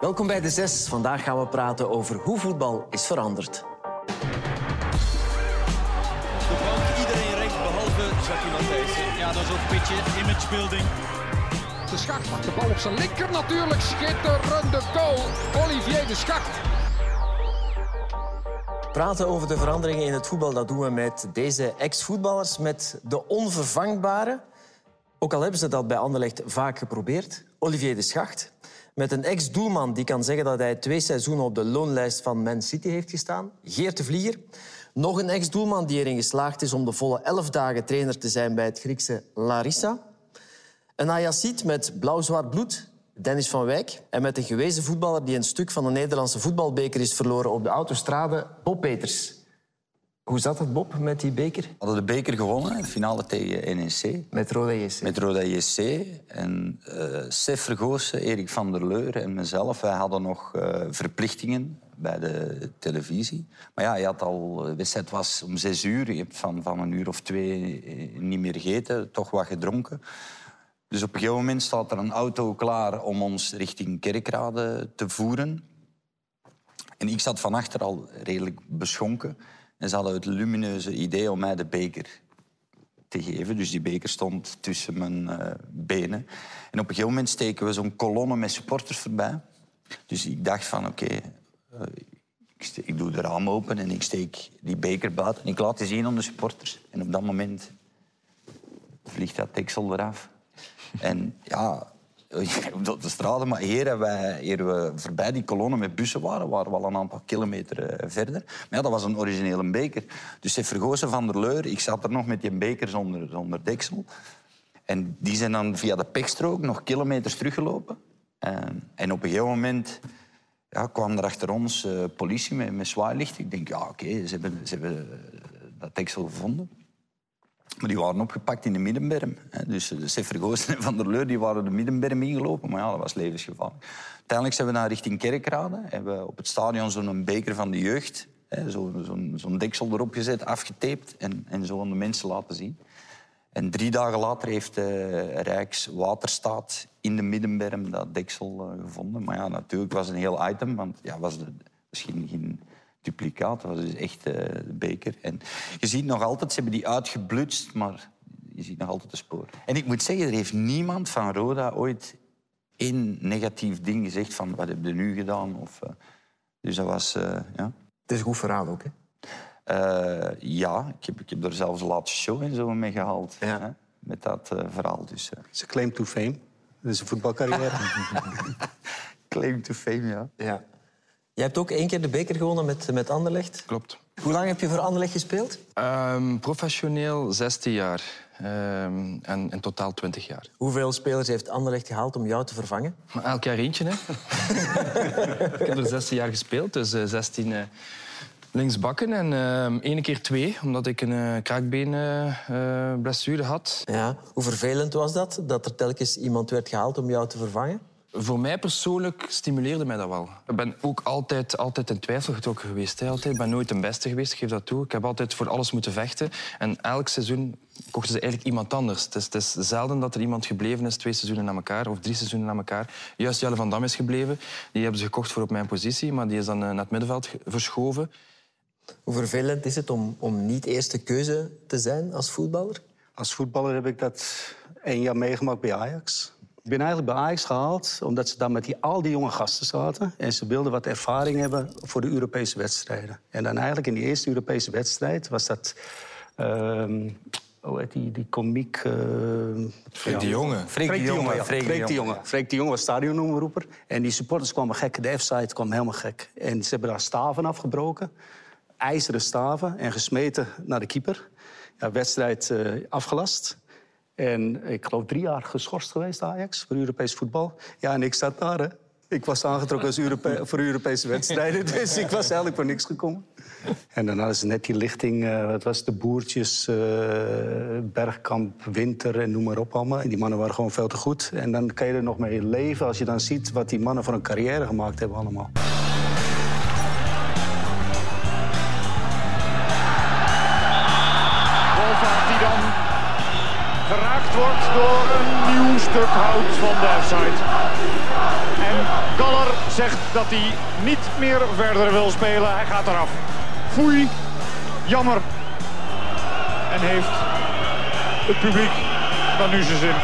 Welkom bij de Zes. Vandaag gaan we praten over hoe voetbal is veranderd. De bank, iedereen recht behalve Jackie Matthijssen. Ja, dat is ook een beetje imagebuilding. De Schacht maakt de bal op zijn linker natuurlijk. Schitterende goal. Olivier de Schacht. Praten over de veranderingen in het voetbal, dat doen we met deze ex-voetballers, met de onvervangbare. Ook al hebben ze dat bij Anderlecht vaak geprobeerd. Olivier de Schacht, met een ex-doelman die kan zeggen dat hij twee seizoenen op de loonlijst van Man City heeft gestaan. Geert de Vlieger. Nog een ex-doelman die erin geslaagd is om de volle elf dagen trainer te zijn bij het Griekse Larissa. Een Ajaxiet met blauw-zwart bloed, Dennis van Wijk. En met een gewezen voetballer die een stuk van de Nederlandse voetbalbeker is verloren op de autostrade, Bob Peters. Hoe zat het, Bob, met die beker? We hadden de beker gewonnen, de finale tegen NEC. Met Roda JC. Met Roda JC. En uh, Sef Vergoosen, Erik van der Leur en mezelf, wij hadden nog uh, verplichtingen bij de televisie. Maar ja, je had al, de wedstrijd was om zes uur. Je hebt van, van een uur of twee eh, niet meer gegeten, toch wat gedronken. Dus op een gegeven moment staat er een auto klaar om ons richting Kerkrade te voeren. En ik zat van achter al redelijk beschonken. En ze hadden het lumineuze idee om mij de beker te geven. Dus die beker stond tussen mijn uh, benen. En op een gegeven moment steken we zo'n kolonne met supporters voorbij. Dus ik dacht van oké, ik, ik, doe de raam open en ik steek die beker buiten. En ik laat die zien aan de supporters. En op dat moment vliegt dat deksel eraf. En ja, op de straten, maar hier, wij, hier we voorbij die kolonne met bussen waren, waren we al een aantal kilometer verder. Maar ja, dat was een originele beker. Dus ze vergozen van der Leur, ik zat er nog met die beker zonder, zonder deksel. En die zijn dan via de pechstrook nog kilometers teruggelopen. En, en op een gegeven moment ja, kwam er achter ons uh, politie met, met zwaailicht. Ik denk, ja, oké, ze hebben, ze hebben dat deksel gevonden. Maar die waren opgepakt in de Middenberm. Dus de Sef en Van der Leur die waren de Middenberm ingelopen. Maar ja, dat was levensgevaarlijk. Uiteindelijk zijn we naar richting Kerkrade. Hebben we op het stadion zo'n beker van de jeugd. Zo'n zo zo deksel erop gezet, afgetaped. En, en zo aan de mensen laten zien. En drie dagen later heeft de Rijkswaterstaat in de Middenberm dat deksel gevonden. Maar ja, natuurlijk was het een heel item. Want ja, was misschien geen duplicaat. Dat was dus echt uh, de beker. En je ziet nog altijd, ze hebben die uitgeblutst, maar je ziet nog altijd de spoor. En ik moet zeggen, er heeft niemand van Roda ooit één negatief ding gezegd van wat heb je nu gedaan? Of, uh, dus dat was, uh, ja. Het is een goed verhaal ook, hè? ja, ik heb, ik heb er zelfs de laatste show en zo mee gehaald. Ja. Hè? Met dat verhaal. Dus, Ze claim to fame. Dat is een voetbalcarrière. claim to fame, ja. ja. Jij hebt ook één keer de beker gewonnen met, met Anderlecht. Klopt. Hoe lang heb je voor Anderlecht gespeeld? Um, professioneel 16 jaar. Um, en in totaal 20 jaar. Hoeveel spelers heeft Anderlecht gehaald om jou te vervangen? Maar elk jaar eentje, hè. ik heb er 16 jaar gespeeld, dus uh, 16 uh, linksbakken. En uh, ene keer twee, omdat ik een uh, kraakbeenblessure had. Ja. Hoe vervelend was dat, dat er telkens iemand werd gehaald om jou te vervangen? Voor mij persoonlijk stimuleerde mij dat wel. Ik ben ook altijd, altijd in twijfel getrokken geweest. Hè. Altijd. Ik ben nooit de beste geweest, ik geef dat toe. Ik heb altijd voor alles moeten vechten. En elk seizoen kochten ze eigenlijk iemand anders. Het is, het is zelden dat er iemand gebleven is twee seizoenen na elkaar of drie seizoenen na elkaar. Juist Jelle van Dam is gebleven. Die hebben ze gekocht voor op mijn positie, maar die is dan naar het middenveld verschoven. Hoe vervelend is het om, om niet eerste keuze te zijn als voetballer? Als voetballer heb ik dat één jaar meegemaakt bij Ajax. Ik ben eigenlijk bij Ajax gehaald omdat ze daar met die, al die jonge gasten zaten. En ze wilden wat ervaring hebben voor de Europese wedstrijden. En dan eigenlijk in die eerste Europese wedstrijd was dat... Uh, hoe heet die, die komiek... Uh, Freek de Jonge. Freek de Jonge, ja. Freek de Jonge. Freek de Jonge was stadionomroeper. En die supporters kwamen gek. De F-site kwam helemaal gek. En ze hebben daar staven afgebroken. IJzeren staven. En gesmeten naar de keeper. Ja, wedstrijd uh, afgelast. En ik geloof drie jaar geschorst geweest, Ajax, voor Europees voetbal. Ja, en ik zat daar, hè. Ik was aangetrokken als voor Europese wedstrijden. Dus ik was eigenlijk voor niks gekomen. En hadden ze net die lichting, uh, wat was de Boertjes, uh, Bergkamp, Winter en noem maar op allemaal. En die mannen waren gewoon veel te goed. En dan kan je er nog mee leven als je dan ziet wat die mannen voor een carrière gemaakt hebben allemaal. Stuk hout van Derzeit. En Galler zegt dat hij niet meer verder wil spelen. Hij gaat eraf. Foei, jammer. En heeft het publiek dan nu zijn zin.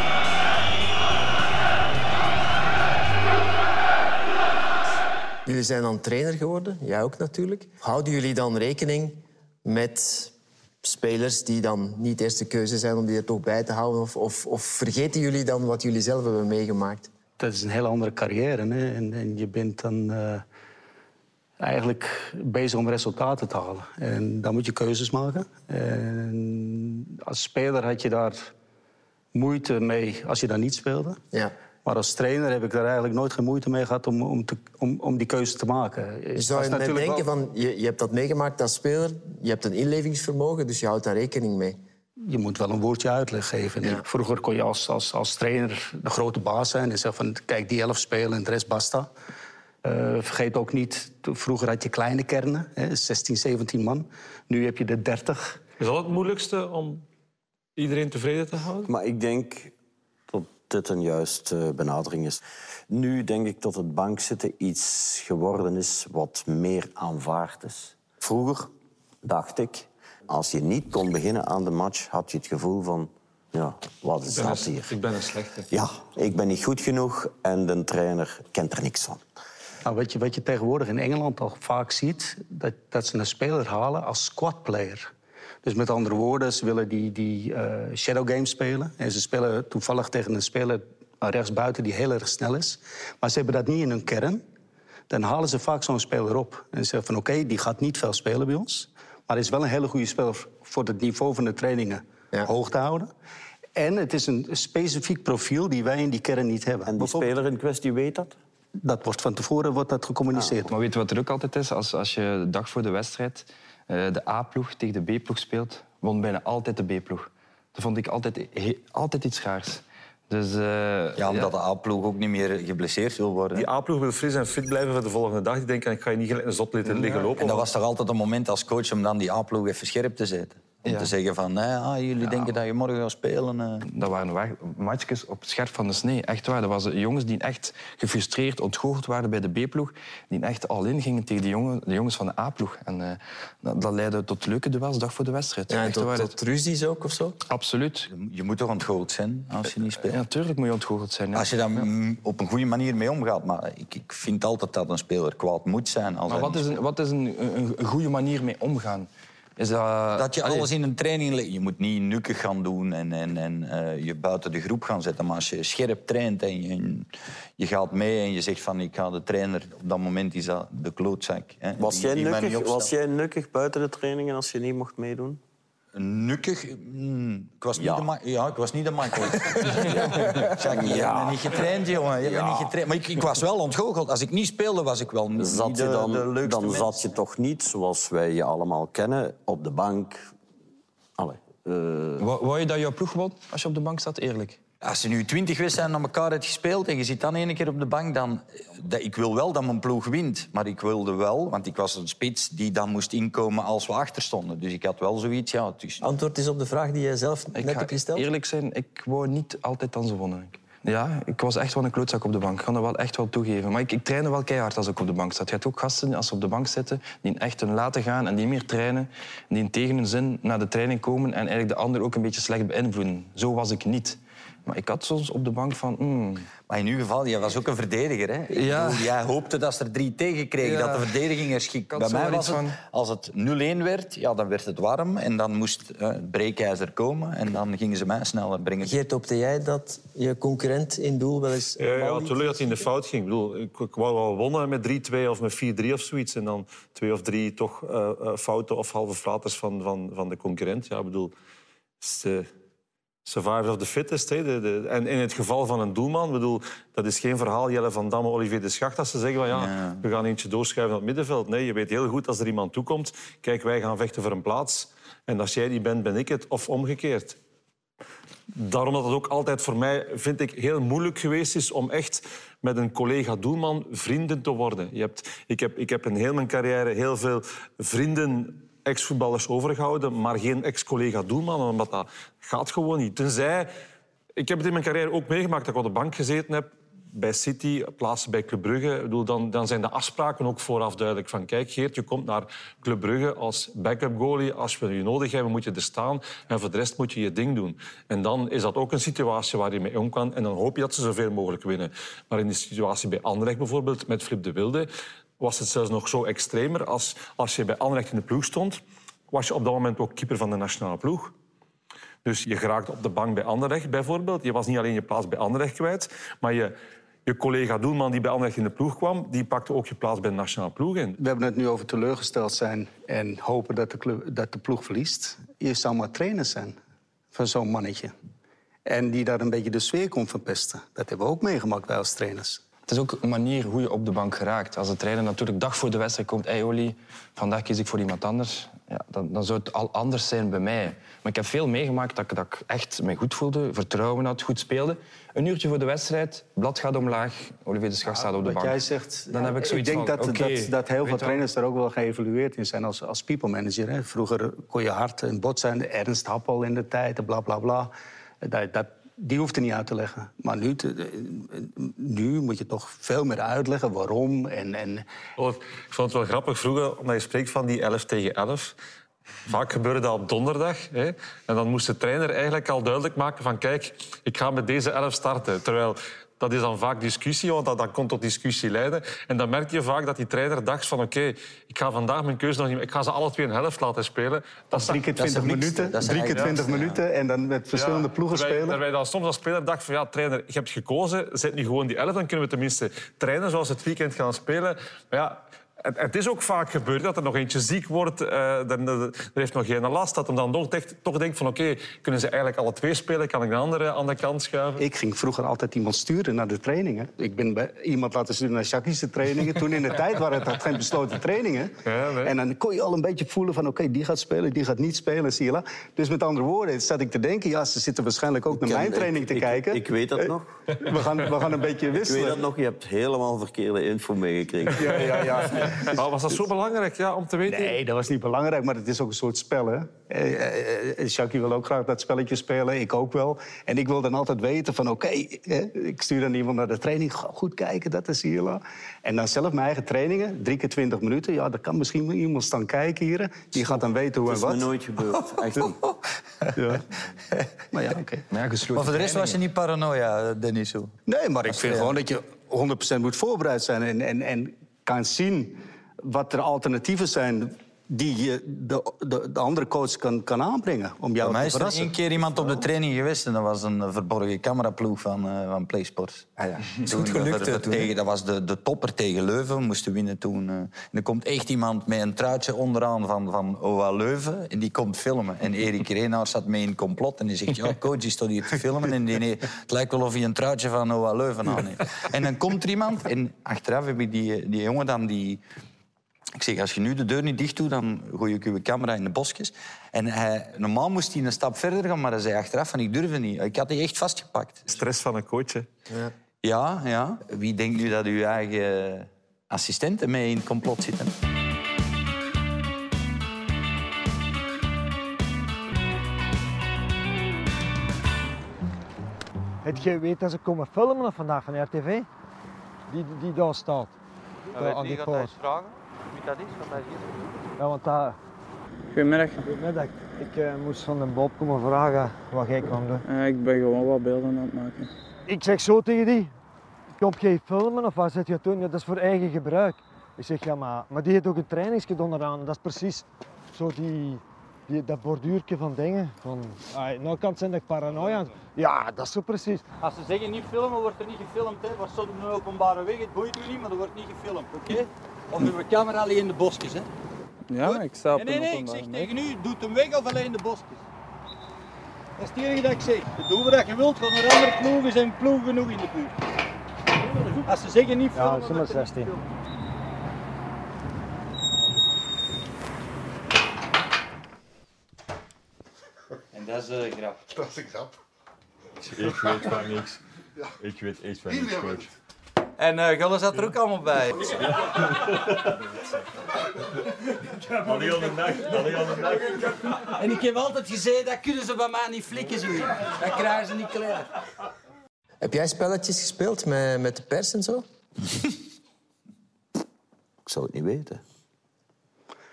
Jullie zijn dan trainer geworden, jij ook natuurlijk. Houden jullie dan rekening met spelers die dan niet eerste keuze zijn om die er toch bij te houden? Of, of, of vergeten jullie dan wat jullie zelf hebben meegemaakt? Dat is een hele andere carrière. Hè? En, en je bent dan eh, eigenlijk bezig om resultaten te halen. En dan moet je keuzes maken. En als speler had je daar moeite mee als je daar niet speelde. Ja. Maar als trainer heb ik daar eigenlijk nooit geen moeite mee gehad om, om, te, om, om die keuze te maken. Je zou je net denken van, je, je hebt dat meegemaakt als speler, je hebt een inlevingsvermogen, dus je houdt daar rekening mee. Je moet wel een woordje uitleg geven. Ja. Vroeger kon je als, als, als trainer de grote baas zijn en zeggen van kijk, die elf spelen en de rest basta. Eh, vergeet ook niet, vroeger had je kleine kernen, hè, 16, 17 man. Nu heb je de 30. Is dat het moeilijkste om iedereen tevreden te houden? Maar ik denk dit een juiste benadering is. Nu denk ik dat het bankzitten iets geworden is wat meer aanvaard is. Vroeger dacht ik, als je niet kon beginnen aan de match, had je het gevoel van, ja, wat is dat een- hier? Ik ben een slechte. Ja, ik ben niet goed genoeg en de trainer kent er niks van. Nou, wat, je, wat je tegenwoordig in Engeland al vaak ziet, dat, dat ze een speler halen als squad player. Dus met andere woorden, ze willen die, die eh, shadow game spelen. En ze spelen toevallig tegen een speler rechtsbuiten die heel erg snel is. Maar ze hebben dat niet in hun kern. Dan halen ze vaak zo'n speler op. En ze zeggen van oké, die gaat niet veel spelen bij ons. Maar is wel een hele goede speler voor het niveau van de trainingen hoog te houden. En het is een specifiek profiel die wij in die kern niet hebben. En die speler in kwestie weet dat? Dat wordt van tevoren wordt dat gecommuniceerd. Maar weet je wat er ook altijd is? Als, als je de dag voor de wedstrijd de A-ploeg tegen de B-ploeg speelt, won bijna altijd de B-ploeg. Dat vond ik altijd, altijd iets raars. Dus, eh, Ja, omdat de A-ploeg ook niet meer geblesseerd wil worden. Die A-ploeg wil fris en fit blijven voor de volgende dag. Die denken, ik ga je niet gelijk een zot liggen liggen lopen. En dat was toch altijd een moment als coach om dan die A-ploeg even scherp te zetten. Om Ja. te zeggen van, nee, ah, jullie denken dat je morgen gaat spelen. eh. Dat waren wa- matchjes op het scherp van de snee. Echt waar. Dat waren jongens die echt gefrustreerd, ontgoocheld waren bij de B-ploeg. Die echt al in gingen tegen de, jongen, de jongens van de A-ploeg. En eh, dat, dat leidde tot leuke duels dag voor de wedstrijd. Ja, en tot, waar. tot ruzies ook of zo? Absoluut. Je moet toch ontgoocheld zijn als je niet speelt. Ja, natuurlijk moet je ontgoocheld zijn. Ja. Als je daar op een goede manier mee omgaat. Maar ik, ik vind altijd dat een speler kwaad moet zijn. Als Maar wat is, een, wat is een, een, een goede manier mee omgaan? Is dat, Dat je Allee, alles in een training... le- Je moet niet nukkig gaan doen en, en, en eh, je buiten de groep gaan zetten. Maar als je scherp traint en je, en je gaat mee en je zegt van ik ga de trainer... Op dat moment is dat de klootzak. Hè, Was die- jij, die nukkig, was jij nukkig buiten de trainingen als je niet mocht meedoen? Nukkig? Mm, ik, was niet Ja. de ja, ik was niet de makkelijkste. Jacques, je hebt niet getraind, jongen. Je Ja. niet getraind. Maar ik, ik was wel ontgoocheld. Als ik niet speelde, was ik wel niet Zat de, je dan, de leukste dan mens. zat je toch niet, zoals wij je allemaal kennen, op de bank. Allee, eh, Wou, wou je dat jouw ploeg won als je op de bank zat? Eerlijk. Als je nu twintig wedstrijden aan elkaar hebt gespeeld en je zit dan één keer op de bank, dan... dat- Ik wil wel dat mijn ploeg wint. Maar ik wilde wel, want ik was een spits die dan moest inkomen als we achter stonden. Dus ik had wel zoiets, ja... Het is, Antwoord is op de vraag die jij zelf Ik net hebt gesteld. eerlijk zijn, ik wou niet altijd dan ze wonnen. Ja, ik was echt wel een klootzak op de bank. Ik kan dat wel echt wel toegeven. Maar ik, ik trainde wel keihard als ik op de bank zat. Je hebt ook gasten, als ze op de bank zitten, die echt hun laten gaan en die meer trainen. En die tegen hun zin naar de training komen en eigenlijk de ander ook een beetje slecht beïnvloeden. Zo was ik niet. Maar ik had soms op de bank van... hmm, Maar in uw geval, jij was ook een verdediger. Hè? Ja. bedoel, jij hoopte dat ze er drie tegen kregen, Ja. dat de verdediging er Bij mij was het, van- als het 0-1 werd, ja, dan werd het warm. En dan moest eh, het breekijzer komen. En dan gingen ze mij sneller brengen. Geert, hoopte jij dat je concurrent in doel wel eens... Ja, ja, natuurlijk dat hij in de fout ging. Ik, bedoel, ik, ik wou wel wonnen met 3-2 of met 4-3 of zoiets. En dan twee of drie toch eh, eh, fouten of halve flaters van, van, van de concurrent. Ja, ik bedoel, survivor of the fittest. Hè. De, de, en in het geval van een doelman, bedoel, dat is geen verhaal Jelle van Damme, Olivier de Schacht, dat ze zeggen van ja, Ja. we gaan eentje doorschuiven naar het middenveld. Nee, je weet heel goed als er iemand toekomt, kijk, wij gaan vechten voor een plaats. En als jij die bent, ben ik het. Of omgekeerd. Daarom dat het ook altijd voor mij, vind ik, heel moeilijk geweest is om echt met een collega-doelman vrienden te worden. Je hebt, ik, heb, ik heb in heel mijn carrière heel veel vrienden, ex-voetballers overgehouden, maar geen ex-collega-doelman, omdat dat gaat gewoon niet. Tenzij... Ik heb het in mijn carrière ook meegemaakt dat ik op de bank gezeten heb bij City, plaatsen bij Club Brugge, bedoel, dan, dan zijn de afspraken ook vooraf duidelijk. Van kijk, Geert, je komt naar Club Brugge als backup goalie. Als we je nodig hebben, moet je er staan. En voor de rest moet je je ding doen. En dan is dat ook een situatie waar je mee om kan. En dan hoop je dat ze zoveel mogelijk winnen. Maar in de situatie bij Anderlecht bijvoorbeeld, met Flip de Wilde, was het zelfs nog zo extremer. Als, als je bij Anderlecht in de ploeg stond, was je op dat moment ook keeper van de nationale ploeg. Dus je geraakte op de bank bij Anderlecht bijvoorbeeld. Je was niet alleen je plaats bij Anderlecht kwijt, maar je, je collega Doelman die bij Anderlecht in de ploeg kwam, die pakte ook je plaats bij de nationale ploeg in. We hebben het nu over teleurgesteld zijn en hopen dat de, club, dat de ploeg verliest. Je zou maar trainer zijn van zo'n mannetje. En die daar een beetje de sfeer komt verpesten. Dat hebben we ook meegemaakt wij als trainers. Het is ook een manier hoe je op de bank geraakt. Als de trainer natuurlijk dag voor de wedstrijd komt... Hey Oli, vandaag kies ik voor iemand anders. Ja, dan, dan zou het al anders zijn bij mij. Maar ik heb veel meegemaakt dat ik, dat ik echt me goed voelde, vertrouwen had, goed speelde. Een uurtje voor de wedstrijd, blad gaat omlaag, Olivier de Schacht staat op de Wat bank. jij zegt, dan heb ik zoiets denk van, dat, dat, dat heel veel trainers daar ook wel geëvalueerd in zijn als, als people manager. Hè. Vroeger kon je hard en bot zijn, Ernst Happel in de tijd, bla bla bla. Dat, dat, die hoeft er niet uit te leggen. Maar nu, nu moet je toch veel meer uitleggen waarom. En, en Oh, Ik vond het wel grappig vroeger, omdat je spreekt van die 11 tegen 11. Vaak gebeurde dat op donderdag. Hè? En dan moest de trainer eigenlijk al duidelijk maken van... kijk, ik ga met deze 11 starten. Terwijl dat is dan vaak discussie, want dat, dat kon tot discussie leiden. En dan merk je vaak dat die trainer dacht van... oké, ik ga vandaag mijn keuze nog niet... Ik ga ze alle twee een helft laten spelen. Dat is drie keer dat is 20 het niks. minuten, drie keer eigenlijk 20 het minuten en dan met verschillende Ja, ploegen terwijl, spelen. Terwijl je dan soms als speler dacht van ja, trainer, je hebt gekozen, zet nu gewoon die elf, dan kunnen we tenminste trainen zoals we het weekend gaan spelen. Maar ja, het, het is ook vaak gebeurd dat er nog eentje ziek wordt, eh dan, er heeft nog geen last, dat hem dan toch, echt- toch denkt van oké, kunnen ze eigenlijk alle twee spelen, kan ik de andere aan de kant schuiven? Ik ging vroeger altijd iemand sturen naar de trainingen. Ik ben bij iemand laten sturen naar Shakische trainingen. Toen in de tijd waren het geen besloten trainingen. Ja, nee. En dan kon je al een beetje voelen van... oké, die gaat spelen, die gaat niet spelen, zie je wel. Dus met andere woorden zat ik te denken... ja, ze zitten waarschijnlijk ook naar mijn training ik- te ik- kijken. ik weet dat Eh, nog. We gaan, we gaan een beetje Ik weet wisselen. dat nog, je hebt helemaal verkeerde info meegekregen. Ja, ja, ja. Maar was dat zo belangrijk ja, om te weten? Nee, dat was niet belangrijk, maar het is ook een soort spel. Hè? Eh, eh, eh, wil ook graag dat spelletje spelen, ik ook wel. En ik wil dan altijd weten van, oké, hè, ik stuur dan iemand naar de training. Ga Goed kijken, dat is hier. En dan zelf mijn eigen trainingen, drie keer twintig minuten. Ja, daar kan misschien iemand staan kijken hier. Die gaat dan weten hoe Dat en is me wat. nooit gebeurd. Echt niet. Ja. Maar ja, oké. Maar ja, gesloten Maar voor de rest was je niet paranoia, Dennis. Nee, maar ik vind gewoon dat je 100% moet voorbereid zijn... en, en, en kan zien wat er alternatieven zijn... die je de, de, de andere coach kan, kan aanbrengen om jou Bij mij te is er verrassen. één keer iemand op de training geweest... en dat was een verborgen cameraploeg van, eh van PlaySports. Ah, ja. Toen, goed gelukt, eh, hè? tegen, dat was de, de topper tegen Leuven. We moesten winnen toen. eh. en er komt echt iemand met een truitje onderaan van, van OA Leuven. En die komt filmen. En Erik Reenaars zat mee in het complot. En die zegt, ja, coach, die staat hier te filmen. En die, nee, het lijkt wel of hij een truitje van OA Leuven aan heeft. En dan komt er iemand. En achteraf heb ik die, die jongen dan die... Ik zeg, als je nu de deur niet dicht doet, dan gooi ik uw camera in de bosjes. En hij, normaal moest hij een stap verder gaan, maar hij zei achteraf van, ik durfde niet. Ik had die echt vastgepakt. Stress van een coach. hè. Ja, ja. Wie denkt nu dat uw eigen assistenten mee in het complot zitten? Het je weet dat ze komen filmen vandaag van RTV? Die, die daar staat. Daar aan die poort. vragen wie dat is? Wat Ja, want daar... Goedemiddag. Goedemiddag. Ik eh, moest van de Bob komen vragen wat jij kan doen. Eh, ik ben gewoon wat beelden aan het maken. Ik zeg zo tegen die, kom jij filmen of wat zit je doen? Ja, dat is voor eigen gebruik. Ik zeg, ja maar, maar die heeft ook een trainingsje onderaan. Dat is precies zo die, die, dat borduurtje van dingen. Van, ah, nou kan het zijn dat ik paranoia aan- Ja, dat is zo precies. Als ze zeggen niet filmen, wordt er niet gefilmd. Hè. Was zo op een openbare weg, het boeit u niet, maar er wordt niet gefilmd, oké? Of uw camera ligt in de bosjes, hè? Ja, ik sta Nee, nee, nee, ik zeg tegen u, doet hem weg of alleen in de bosjes. Dat is het enige dat ik zeg. Doe wat je wilt, van een andere ploegen zijn ploeg genoeg in de buurt. Als ze zeggen niet Ja, filmen, dat is maar wordt er niet 16. gefilmd. En dat is een grap. Dat is een grap. Ik weet van niks. Ik weet echt van niks, coach. En uh, zat er ook allemaal bij. Al heel de dag, al heel de dag. En ik heb altijd gezegd, dat kunnen ze bij mij niet flikken zo. Dat krijgen ze niet klaar. Heb jij spelletjes gespeeld met, met de pers en zo? Ik zou het niet weten.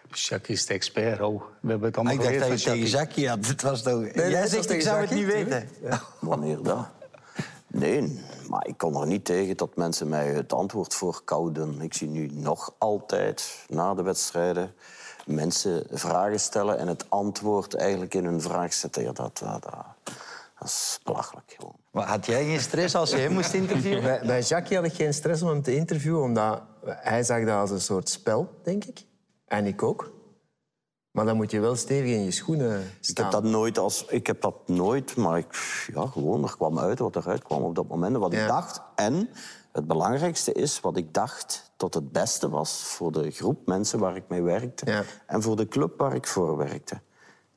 Jacques is de expert, oh. We hebben het allemaal ik dacht dat je tegen Jacques. Jackie had. Was toch... nee, Jij zegt, ik zou het niet weten. Wanneer dat? Nee, maar ik kon er niet tegen dat mensen mij het antwoord voorkouden. Ik zie nu nog altijd, na de wedstrijden, mensen vragen stellen en het antwoord eigenlijk in hun vraag zetten. Ja, dat, dat, dat, dat is belachelijk gewoon. Maar had jij geen stress als je hem moest interviewen? Bij, bij Jackie had ik geen stress om hem te interviewen, omdat hij zag dat als een soort spel, denk ik. En ik ook. Maar dan moet je wel stevig in je schoenen Ik staan. heb dat nooit als... Ik heb dat nooit, maar ik, ja, gewoon, er kwam uit wat eruit kwam op dat moment. en Wat Ja. ik dacht. En het belangrijkste is wat ik dacht dat het beste was voor de groep mensen waar ik mee werkte. En voor de club waar ik voor werkte.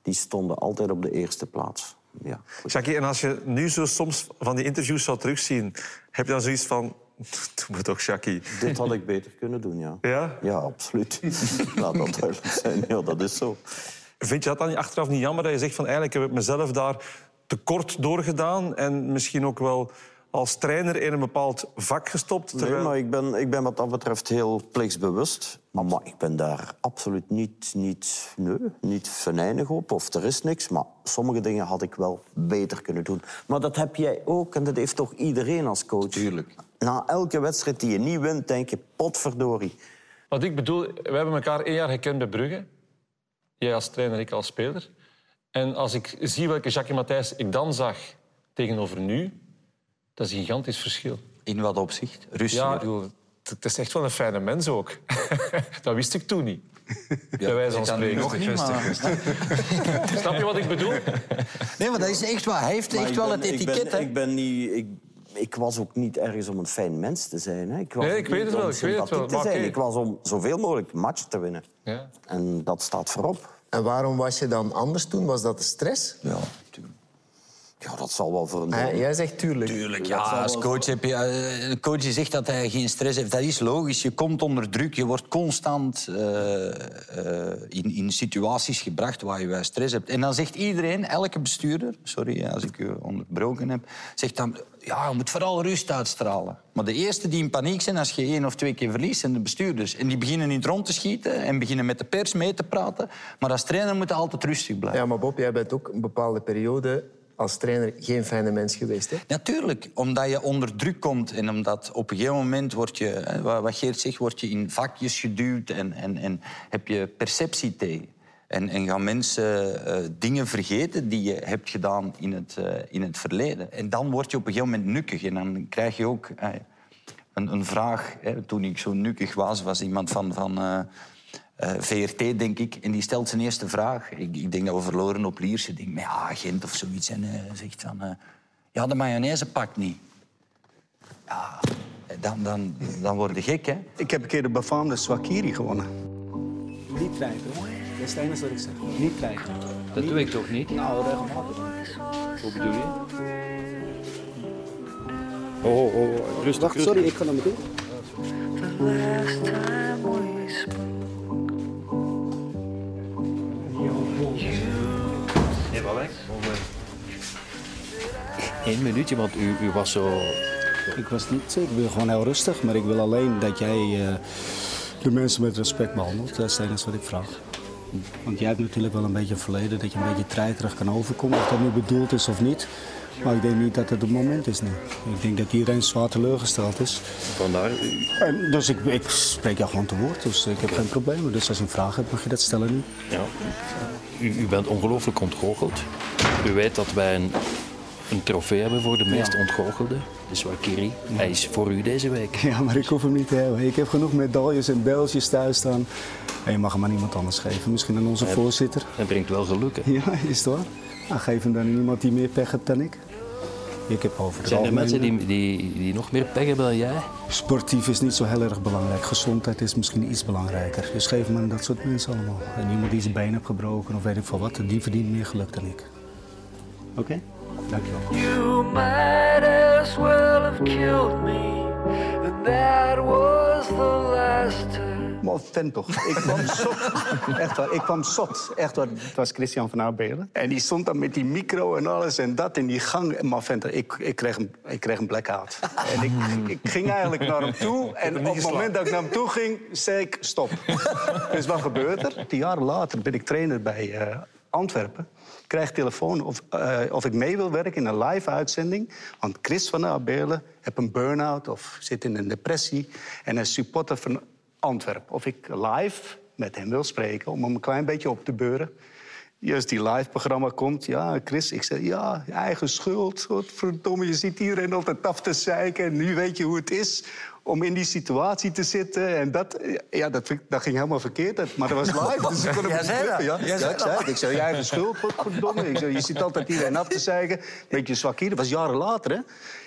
Die stonden altijd op de eerste plaats. Ja. Jackie, en als je nu zo soms van die interviews zou terugzien, heb je dan zoiets van... Doe me toch, Jackie. Dit had ik beter kunnen doen, ja. Ja? Ja, absoluut. Laat dat duidelijk zijn. Ja, dat is zo. Vind je dat dan achteraf niet jammer dat je zegt van eigenlijk heb ik mezelf daar te kort doorgedaan en misschien ook wel als trainer in een bepaald vak gestopt? Nee, Terwijl... maar ik ben, ik ben wat dat betreft heel plichtsbewust. Maar, maar ik ben daar absoluut niet, niet, nee, niet venijnig op. Of er is niks. Maar sommige dingen had ik wel beter kunnen doen. Maar dat heb jij ook. En dat heeft toch iedereen als coach? Tuurlijk. Na elke wedstrijd die je niet wint, denk je, potverdorie. Wat ik bedoel, we hebben elkaar één jaar gekend bij Brugge. Jij als trainer, ik als speler. En als ik zie welke Jacques Matthijs ik dan zag tegenover nu, dat is een gigantisch verschil. In wat opzicht? Rustiger? Ja, ik bedoel, het is echt wel een fijne mens ook. dat wist ik toen niet. bij wijze van ik kan nu spreken. nog niet, maar- Snap je wat ik bedoel? Nee, maar dat is echt waar. Hij heeft Maar echt wel ben- het etiket, ik ben, ik ben niet... Ik, ik was ook niet ergens om een fijn mens te zijn. Hè. Ik was Nee, ik weet het wel, om ik weet het wel, sympathiek te maar zijn. Ik was om zoveel mogelijk matchen te winnen. Ja. En dat staat voorop. En waarom was je dan anders toen? Was dat de stress? Ja, Ja, dat zal wel voor een deel. jij zegt tuurlijk. Tuurlijk, ja. Als coach heb je... eh, Een coach die zegt dat hij geen stress heeft, dat is logisch. Je komt onder druk, je wordt constant eh, eh, in, in situaties gebracht waar je stress hebt. En dan zegt iedereen, elke bestuurder... Sorry als ik u onderbroken heb. Zegt dan, ja, je moet vooral rust uitstralen. Maar de eerste die in paniek zijn als je één of twee keer verliest, zijn de bestuurders. En die beginnen in het rond te schieten en beginnen met de pers mee te praten. Maar als trainer moet je altijd rustig blijven. Ja, maar Bob, jij bent ook een bepaalde periode als trainer geen fijne mens geweest, hè? Natuurlijk, omdat je onder druk komt en omdat op een gegeven moment word je, wat Geert zegt, word je in vakjes geduwd en, en, en heb je perceptie. En, en gaan mensen eh, dingen vergeten die je hebt gedaan in het, eh, in het verleden. En dan word je op een gegeven moment nukkig en dan krijg je ook eh, een, een vraag. Hè. Toen ik zo nukkig was, was iemand van, van eh, eh, VRT, denk ik. En die stelt zijn eerste vraag. Ik, ik denk dat we verloren op Lierse. Ik denk, maar ja, Gent of zoiets. En hij zegt van... eh, ja, de mayonaise pakt niet. Ja, dan, dan, dan word je gek, hè. Ik heb een keer de befaamde Swakiri gewonnen. Niet twijfelen. Dat is het enige wat ik zeg. Niet twijfelen. Dat doe ik toch niet? Nou, regelmatig. Hoe bedoel je? Oh, oh, oh. Rustig, Wacht, sorry, ik ga naar me toe. Wat weg? Eén minuutje, want u, u was zo... Ik was niet, ik wil gewoon heel rustig, maar ik wil alleen dat jij eh, de mensen met respect behandelt. Dat is het enige wat ik vraag. Want jij hebt natuurlijk wel een beetje een verleden dat je een beetje treiterig kan overkomen. Of dat nu bedoeld is of niet. Maar ik denk niet dat het het moment is nu. Ik denk dat iedereen zwaar teleurgesteld is. Vandaar... En dus ik, ik spreek jou gewoon te woord, dus ik heb geen probleem. Dus als je een vraag hebt, mag je dat stellen nu. Ja. U, u bent ongelooflijk ontgoocheld. U weet dat wij een, een trofee hebben voor de meest ontgoochelde. De Swakiri. Hij is voor u deze week. Ja, maar ik hoef hem niet te hebben. Ik heb genoeg medailles en beltjes thuis staan. En je mag hem aan iemand anders geven. Misschien aan onze Hij- voorzitter. Hij brengt wel geluk, hè? Ja, is het waar? Nou, geef hem dan iemand die meer pech heeft dan ik. Ik heb over Zijn er mensen die, die, die nog meer pech hebben dan jij? Sportief is niet zo heel erg belangrijk. Gezondheid is misschien iets belangrijker. Dus geef hem aan dat soort mensen allemaal. En iemand die zijn been heeft gebroken of weet ik veel wat, die verdient meer geluk dan ik. Oké? Dankjewel. You might as well have killed me, and that was the last time. Vent toch. Ik kwam zot. Echt waar, ik kwam zot. Echt waar. Het was Christian van Abelen. En die stond dan met die micro en alles en dat in die gang. Maar vent, ik, ik, kreeg, een, ik kreeg een blackout. En ik, ik ging eigenlijk naar hem toe. En op het moment dat ik naar hem toe ging, zei ik stop. dus wat gebeurt er? Tien jaar later ben ik trainer bij uh, Antwerpen krijg telefoon of, uh, of ik mee wil werken in een live uitzending. Want Chris van Abelen heeft een burn-out of zit in een depressie. En een supporter van Antwerpen. Of ik live met hem wil spreken om hem een klein beetje op te beuren. Juist die live-programma komt. Ja, Chris, ik zeg, ja, eigen schuld. Verdomme, je ziet iedereen altijd af te zeiken. En nu weet je hoe het is om in die situatie te zitten. En dat, ja, dat, dat ging helemaal verkeerd. Maar dat was live, dus ik kon hem dat. Ja, ja, ik zei het. Ik zei, je eigen schuld, verdomme. Ik zei, je ziet altijd iedereen af te zeiken. Beetje zwak hier. Dat was jaren later, hè.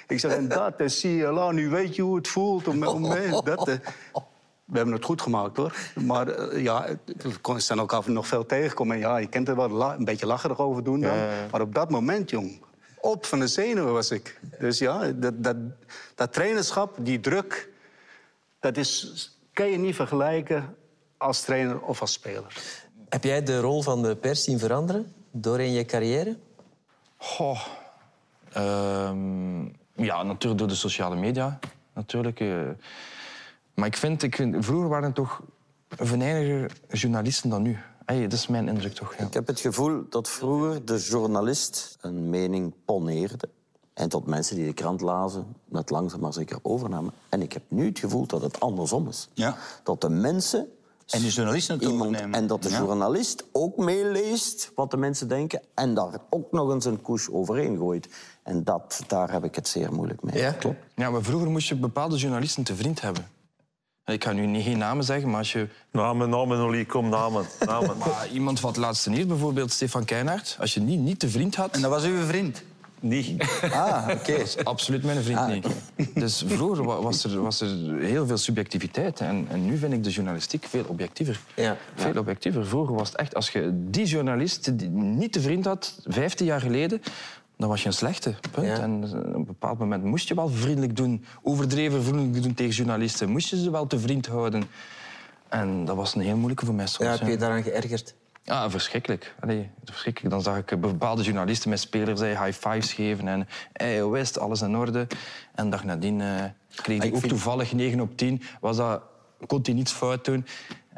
Ik zeg, en dat, zie je, nu weet je hoe het voelt. Om, om, dat, eh. We hebben het goed gemaakt, hoor. Maar uh, ja, we zijn elkaar nog veel tegenkomen. En ja, je kent er wel een beetje lacherig over doen dan. Maar op dat moment, jong, op van de zenuwen was ik. Dus ja, dat, dat, dat trainerschap, die druk, dat is, kan je niet vergelijken als trainer of als speler. Heb jij de rol van de pers zien veranderen door in je carrière? Goh, um, ja, natuurlijk door de sociale media. Natuurlijk. Uh, maar ik vind, ik vind, vroeger waren het toch venijniger journalisten dan nu. Hey, dat is mijn indruk toch. Ja. Ik heb het gevoel dat vroeger de journalist een mening poneerde. En tot mensen die de krant lazen, dat langzaam maar zeker overnamen. En ik heb nu het gevoel dat het andersom is. Ja. Dat de mensen en de journalisten het iemand, En dat de journalist ook meeleest wat de mensen denken... en daar ook nog eens een koers overheen gooit. En dat, daar heb ik het zeer moeilijk mee. Ja, klopt. Ja, maar vroeger moest je bepaalde journalisten te vriend hebben. Ik ga nu niet geen namen zeggen, maar als je... Namen, namen, Oli, kom, namen. namen. maar iemand van het laatste nieuws, bijvoorbeeld Stefan Keinaert... als je niet, niet te vriend had... En dat was uw vriend? Niet. Ah, oké. Absoluut mijn vriend ah, niet. Dus vroeger was er, was er heel veel subjectiviteit. En, en nu vind ik de journalistiek veel objectiever. Ja. Veel objectiever. Vroeger was het echt, als je die journalist die niet te vriend had, 15 jaar geleden, dan was je een slechte. Punt. En op een bepaald moment moest je wel vriendelijk doen, overdreven vriendelijk doen tegen journalisten. Moest je ze wel te vriend houden. En dat was een heel moeilijke voor mij soms. Ja, heb je je daaraan geërgerd? Ja, verschrikkelijk. Allee, verschrikkelijk. Dan zag ik bepaalde journalisten met spelers high fives geven en hey, West, alles in orde. En dag nadien uh, kreeg ik ook toevallig 9 op 10. Was dat, kon hij niets fout doen.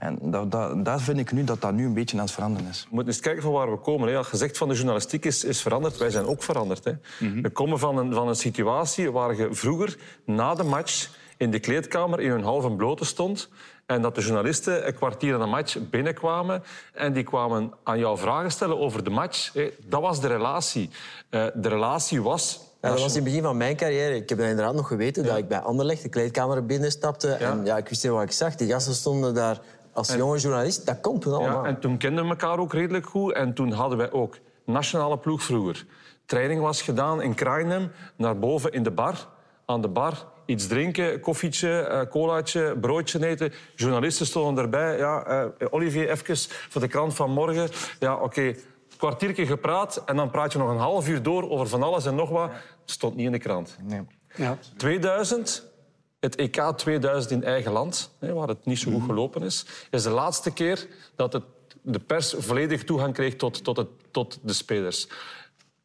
En dat, dat, dat, vind ik nu dat dat nu een beetje aan het veranderen is. We moeten eens kijken van waar we komen. Hè. Gezegd van de journalistiek is, is veranderd. Wij zijn ook veranderd. Hè. Mhm. We komen van een, van een situatie waar je vroeger na de match in de kleedkamer in hun halve blote stond en dat de journalisten een kwartier aan de match binnenkwamen en die kwamen aan jou vragen stellen over de match. Dat was de relatie. Eh, de relatie was ja, dat was in het begin van mijn carrière. Ik heb inderdaad nog geweten dat ik bij Anderlecht de kleedkamer binnenstapte. Ja. En ja, ik wist niet wat ik zag. Die gasten stonden daar als jonge journalist. Dat komt toen allemaal. Ja, en toen kenden we elkaar ook redelijk goed. En toen hadden wij ook nationale ploeg vroeger. Training was gedaan in Krainem, naar boven in de bar. Aan de bar iets drinken, koffietje, uh, colaatje, broodje eten. Journalisten stonden erbij. Ja, uh, Olivier, even voor de krant van morgen. Ja, oké. Okay. Kwartiertje gepraat en dan praat je nog een half uur door over van alles en nog wat. Stond niet in de krant. Nee. Ja. 2000, het EK 2000 in eigen land, waar het niet zo goed gelopen is, is de laatste keer dat het, de pers volledig toegang kreeg tot, tot, het, tot de spelers.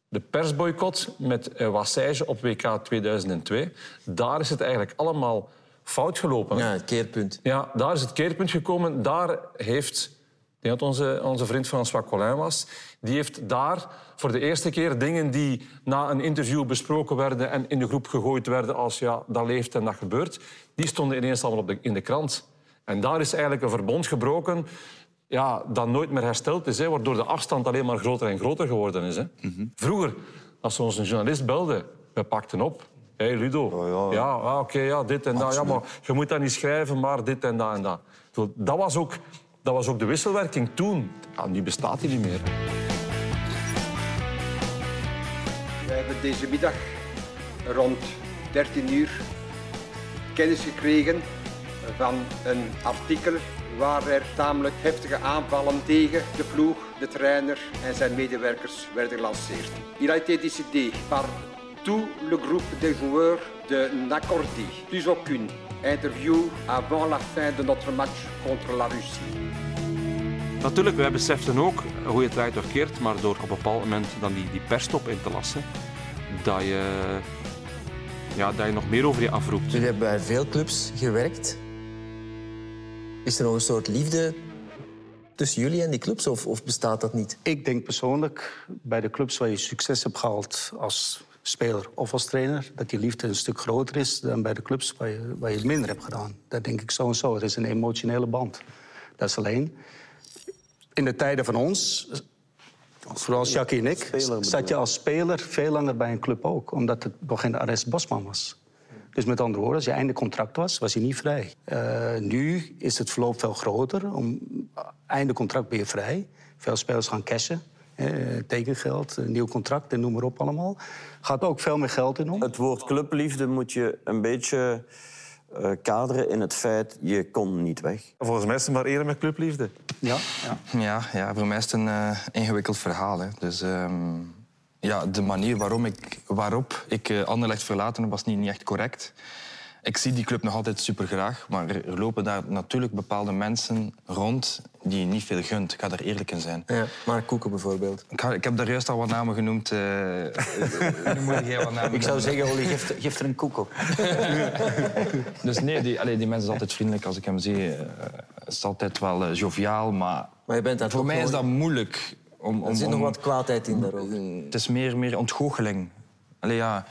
De persboycott met eh, Wassage op WK 2002, daar is het eigenlijk allemaal fout gelopen. Ja, het keerpunt. Ja, daar is het keerpunt gekomen. Daar heeft, ik denk dat onze, onze vriend François Collin was, die heeft daar voor de eerste keer dingen die na een interview besproken werden en in de groep gegooid werden als ja, dat leeft en dat gebeurt, die stonden ineens allemaal op de, in de krant. En daar is eigenlijk een verbond gebroken ja, dat nooit meer hersteld is. Hè, waardoor de afstand alleen maar groter en groter geworden is. Hè. Mhm. Vroeger, als we ons een journalist belden, we pakten op. Hé, hey, Ludo. Oh, ja, ja ah, oké, ja, dit en dat. Ja, maar je moet dat niet schrijven, maar dit en dat en dat. Dat was ook, dat was ook de wisselwerking toen. Ja, nu bestaat die niet meer. We hebben deze middag rond 13 uur kennis gekregen van een artikel waar er tamelijk heftige aanvallen tegen de ploeg, de trainer en zijn medewerkers werden gelanceerd. Il a été décidé par tout le groupe des joueurs de n'accorder plus aucune interview avant la fin de notre match contre la Russie. Natuurlijk, wij beseften ook hoe je het draait of keert, maar door op een bepaald moment dan die, die perstop in te lassen, dat je, ja, dat je nog meer over je afroept. Jullie hebben bij veel clubs gewerkt. Is er nog een soort liefde tussen jullie en die clubs, of, of bestaat dat niet? Ik denk persoonlijk, bij de clubs waar je succes hebt gehaald als speler of als trainer, dat die liefde een stuk groter is dan bij de clubs waar je, waar je het minder hebt gedaan. Dat denk ik zo en zo. Het is een emotionele band. Dat is alleen. In de tijden van ons, vooral Jackie en ik, zat je als speler veel langer bij een club ook. Omdat het nog geen arrest Bosman was. Dus met andere woorden, als je einde contract was, was je niet vrij. Uh, nu is het verloop veel groter. Om, einde contract ben je vrij. Veel spelers gaan cashen. Eh, tekengeld, een nieuw contract en noem maar op allemaal. Gaat ook veel meer geld in om. Het woord clubliefde moet je een beetje uh, kaderen in het feit... je kon niet weg. Volgens mij is het maar eerder met clubliefde. Ja, ja. ja, ja voor mij is het een uh, ingewikkeld verhaal. Hè. Dus... Um ja, de manier waarom ik, waarop ik uh, Anderlecht verlaten heb, was niet, niet echt correct. Ik zie die club nog altijd super graag, maar er lopen daar natuurlijk bepaalde mensen rond die je niet veel gunt. Ik ga daar eerlijk in zijn. Ja, Mark Koeken bijvoorbeeld. Ik, ga, ik heb daar juist al wat namen genoemd. Uh, nu moet jij wat namen Ik zou zeggen, Olly, geef, geef er een koek op. dus nee, die, allee, die mensen zijn altijd vriendelijk als ik hem zie. Uh, het is altijd wel uh, joviaal, maar, maar je bent voor mij is dat moeilijk. Om, om, er zit nog wat kwaadheid in daarover. Het is meer, meer ontgoocheling. Allee, ja,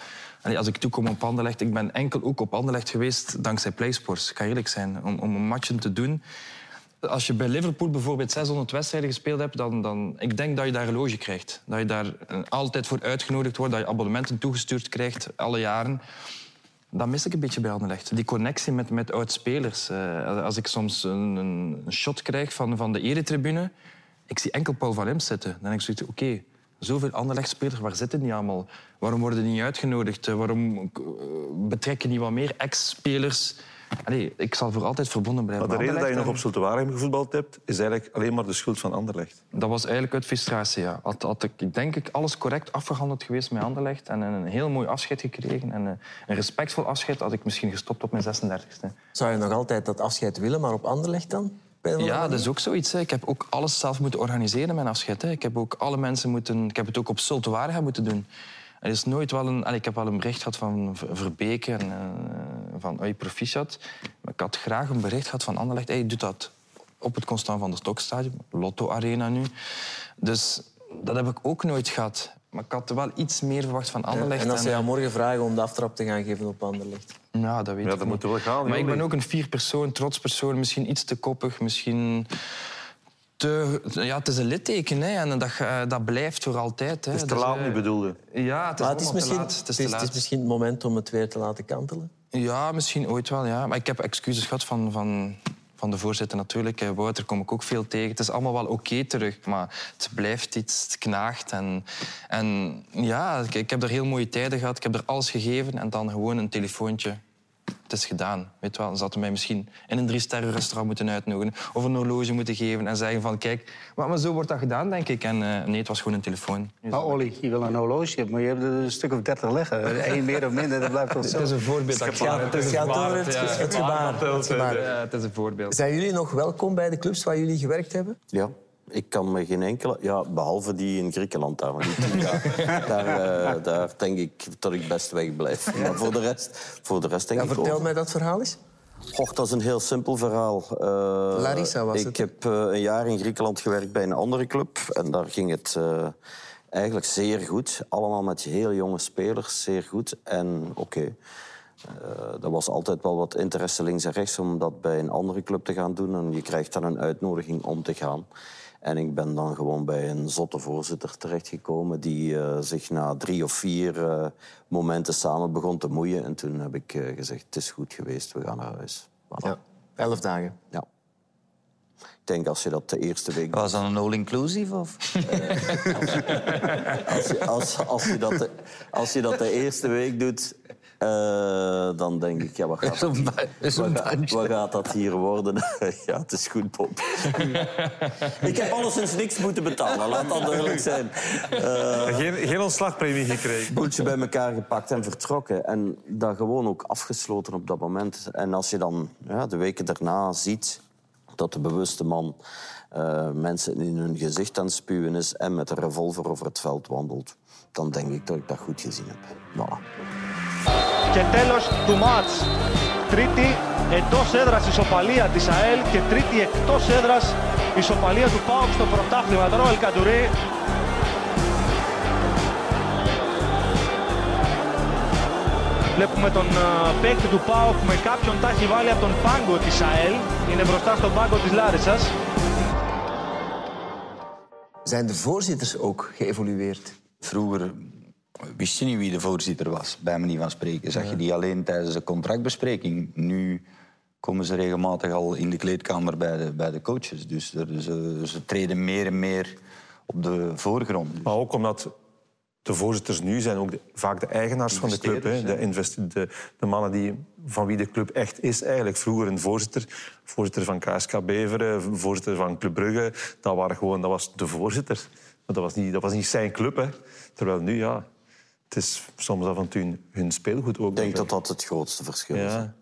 als ik toekom op Anderlecht... Ik ben enkel ook op Anderlecht geweest dankzij PlaySports. Ik ga eerlijk zijn. Om, om een matchen te doen... Als je bij Liverpool bijvoorbeeld 600 wedstrijden gespeeld hebt... Dan, dan, ik denk dat je daar loge krijgt. Dat je daar altijd voor uitgenodigd wordt. Dat je abonnementen toegestuurd krijgt, alle jaren. Dat mis ik een beetje bij Anderlecht. Die connectie met, met oud-spelers. Uh, als ik soms een, een shot krijg van, van de eretribune... Ik zie enkel Paul van Imst zitten. Dan denk ik zoiets, oké, zoveel Anderlecht-spelers, waar zitten die allemaal? Waarom worden die niet uitgenodigd? Waarom betrekken die wat meer ex-spelers? Allee, ik zal voor altijd verbonden blijven. Maar de reden dat je nog op Zulte Waregem gevoetbald hebt, is eigenlijk alleen maar de schuld van Anderlecht. Dat was eigenlijk uit frustratie, ja. Had, had ik denk ik alles correct afgehandeld geweest met Anderlecht en een heel mooi afscheid gekregen en een respectvol afscheid, had ik misschien gestopt op mijn 36e. Zou je nog altijd dat afscheid willen, maar op Anderlecht dan? Ja, dat is ook zoiets. Hè. Ik heb ook alles zelf moeten organiseren, mijn afscheid. Hè. Ik heb ook alle mensen moeten... Ik heb het ook op Zultuariga moeten doen. Er is nooit wel een... Ik heb wel een bericht gehad van Verbeke en uh, van Ui Proficiat. Maar ik had graag een bericht gehad van Anderlecht. Hey, doe dat op het Constant van de Stokstadion. Lotto Arena nu. Dus dat heb ik ook nooit gehad. Maar ik had wel iets meer verwacht van Anderlecht. Ja, en als ze jou morgen vragen om de aftrap te gaan geven op Anderlecht? Ja, dat weet ja, ik dat niet. moet wel gaan. Maar ik ben ook een vier persoon, trots persoon. Misschien iets te koppig, misschien... Te, ja, het is een litteken hè, en dat, dat blijft voor altijd. Hè. Het is te laat, niet bedoelde. Ja, het is, maar het is, misschien, laat. Het is, het, is, het is misschien het moment om het weer te laten kantelen. Ja, misschien ooit wel. Ja. Maar ik heb excuses gehad van, van, van de voorzitter natuurlijk. Wouter kom ik ook veel tegen. Het is allemaal wel oké terug, maar het blijft iets, het knaagt. En, en ja, ik, ik heb er heel mooie tijden gehad. Ik heb er alles gegeven en dan gewoon een telefoontje. Het is gedaan. Weet wel, dan hadden mij misschien in een drie-sterren restaurant moeten uitnodigen of een horloge moeten geven en zeggen van kijk, maar, maar zo wordt dat gedaan, denk ik. En uh, nee, het was gewoon een telefoon. Maar Olly, je wil een horloge, maar je hebt er een stuk of dertig liggen. Eén meer of minder, dat blijft toch zo. Het is een voorbeeld. Het gaat, het gaat over het, gebaar. Het is een voorbeeld. Zijn jullie nog welkom bij de clubs waar jullie gewerkt hebben? Ja. Ik kan me geen enkele... Ja, behalve die in Griekenland daar. Die, daar, daar, uh, daar, denk ik dat ik best wegblijf. Maar voor de rest, voor de rest denk ja, ik Vertel mij dat verhaal eens. Och, dat is een heel simpel verhaal. Uh, Larissa was ik het. Ik heb uh, een jaar in Griekenland gewerkt bij een andere club. En daar ging het eigenlijk zeer goed. Allemaal met heel jonge spelers, zeer goed. En oké, okay. Uh, er was altijd wel wat interesse links en rechts om dat bij een andere club te gaan doen. En je krijgt dan een uitnodiging om te gaan. En ik ben dan gewoon bij een zotte voorzitter terechtgekomen... die uh, zich na drie of vier uh, momenten samen begon te moeien. En toen heb ik uh, gezegd, het is goed geweest, we gaan naar huis. Voilà. Ja, elf dagen. Ja. Ik denk als je dat de eerste week... Was dat een all-inclusive? Of? als, je, als, als, je dat de, als je dat de eerste week doet... Eh, dan denk ik, ja, wat gaat, dat, wat, wat gaat dat hier worden? ja, het is goed, Bob. ik heb alleszins niks moeten betalen, laat dat duidelijk zijn. Eh, Geen, geen ontslagpremie gekregen. boeltje bij elkaar gepakt en vertrokken. En dat gewoon ook afgesloten op dat moment. En als je dan ja, de weken daarna ziet dat de bewuste man eh, mensen in hun gezicht aan het spuwen is en met een revolver over het veld wandelt, dan denk ik dat ik dat goed gezien heb. Voilà. Και τέλος του μάτς. Τρίτη εντός έδρας ισοπαλία της ΑΕΛ και τρίτη εκτός έδρας ισοπαλία του ΠΑΟΚ στο πρωτάθλημα. Τώρα ο Ελκαντουρί Βλέπουμε τον ε, παίκτη του ΠΑΟΚ με κάποιον τα έχει βάλει από τον πάγκο της ΑΕΛ. Είναι μπροστά στον πάγκο της Λάρισας. Zijn de voorzitters ook geëvolueerd? Vroeger wist je niet wie de voorzitter was, bij manier van spreken. Zag je die alleen tijdens de contractbespreking. Nu komen ze regelmatig al in de kleedkamer bij de, bij de coaches. Dus er- ze, ze treden meer en meer op de voorgrond. Maar ook omdat de voorzitters nu zijn ook de- vaak de eigenaars van de club. Hè. De, investe- de, de mannen die, van wie de club echt is eigenlijk. Vroeger een voorzitter, voorzitter van KSK Beveren, voorzitter van Club Brugge. Dat, waren gewoon, dat was de voorzitter. Maar dat was niet, dat was niet zijn club. Hè. Terwijl nu, ja, het is soms af en toe hun, speelgoed ook. Ik denk dat dat het grootste verschil is. Ja.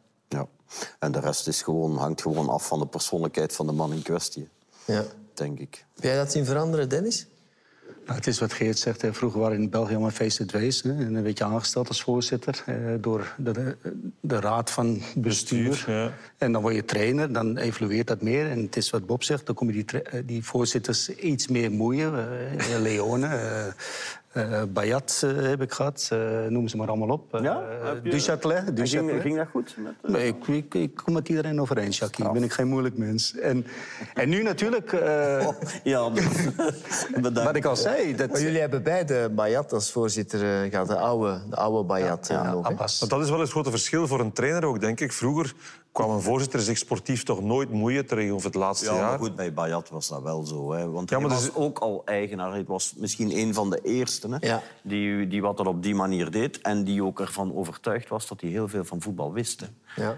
En de rest is gewoon, hangt gewoon af van de persoonlijkheid van de man in kwestie. Ja. Denk ik. Heb jij dat zien veranderen, Dennis? Nou, het is wat Geert zegt. Hè. Vroeger waren in België allemaal feesten dwees. Hè. En dan werd je aangesteld als voorzitter eh, door de, de, de raad van bestuur. ja. En dan word je trainer, dan evolueert dat meer. En het is wat Bob zegt, dan kom je die, eh, die voorzitters iets meer moeien. Eh, Leone, eh Bayat eh, heb ik gehad, eh, noem ze maar allemaal op. Eh, Ja? Je- Duchâtelet. En ging, dat goed? Met, eh, Nee, ik, ik, ik kom met iedereen overeen, Jackie. Ben ik geen moeilijk mens. En, en nu natuurlijk... eh, ja, wat ik al zei... Dat, Maar jullie hebben beide Bayat als voorzitter eh, gehad, de oude, de oude Bayat. eh, nog? Abbas. Maar dat is wel het grote verschil voor een trainer ook, denk ik. Vroeger kwam een voorzitter zich sportief toch nooit moeien tegenover het laatste Ja, maar jaar. goed, bij Bayat was dat wel zo. Hè. Want Ja, hij maar was dus- ook al eigenaar. Hij was misschien een van de eersten hè, Ja. die, die wat dat op die manier deed. En die ook ervan overtuigd was dat hij heel veel van voetbal wist. hè. Ja.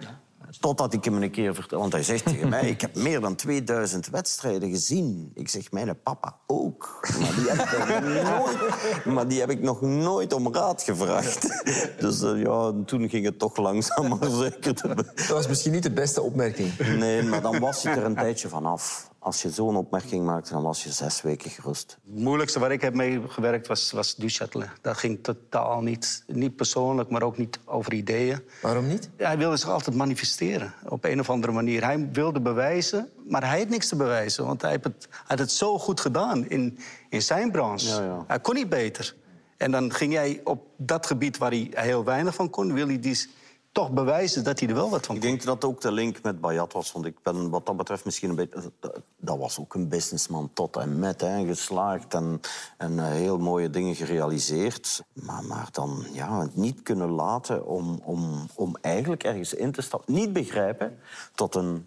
Totdat ik hem een keer vertelde. Want hij zegt tegen mij, ik heb meer dan 2000 wedstrijden gezien. Ik zeg, mijn papa ook. Maar die heb ik nog nooit, maar die heb ik nog nooit om raad gevraagd. Dus eh, ja, toen ging het toch langzaam maar zeker. te- Dat was misschien niet de beste opmerking. Nee, maar dan was je er een tijdje vanaf. Als je zo'n opmerking maakte, dan was je zes weken gerust. Het moeilijkste waar ik heb mee gewerkt was, was Duchâtelet. Dat ging totaal niet, niet persoonlijk, maar ook niet over ideeën. Waarom niet? Hij wilde zich altijd manifesteren, op een of andere manier. Hij wilde bewijzen, maar hij had niks te bewijzen. Want hij had het, hij had het zo goed gedaan in, in zijn branche. Ja, ja. Hij kon niet beter. En dan ging jij op dat gebied waar hij heel weinig van kon... wil hij die toch bewijzen dat hij er wel wat van Ik denk dat ook de link met Bayat was. Want ik ben wat dat betreft misschien een beetje... Dat was ook een businessman tot en met. Hè, geslaagd en, en eh, heel mooie dingen gerealiseerd. Maar, maar dan ja, het niet kunnen laten om, om, om eigenlijk ergens in te stappen. Niet begrijpen tot een,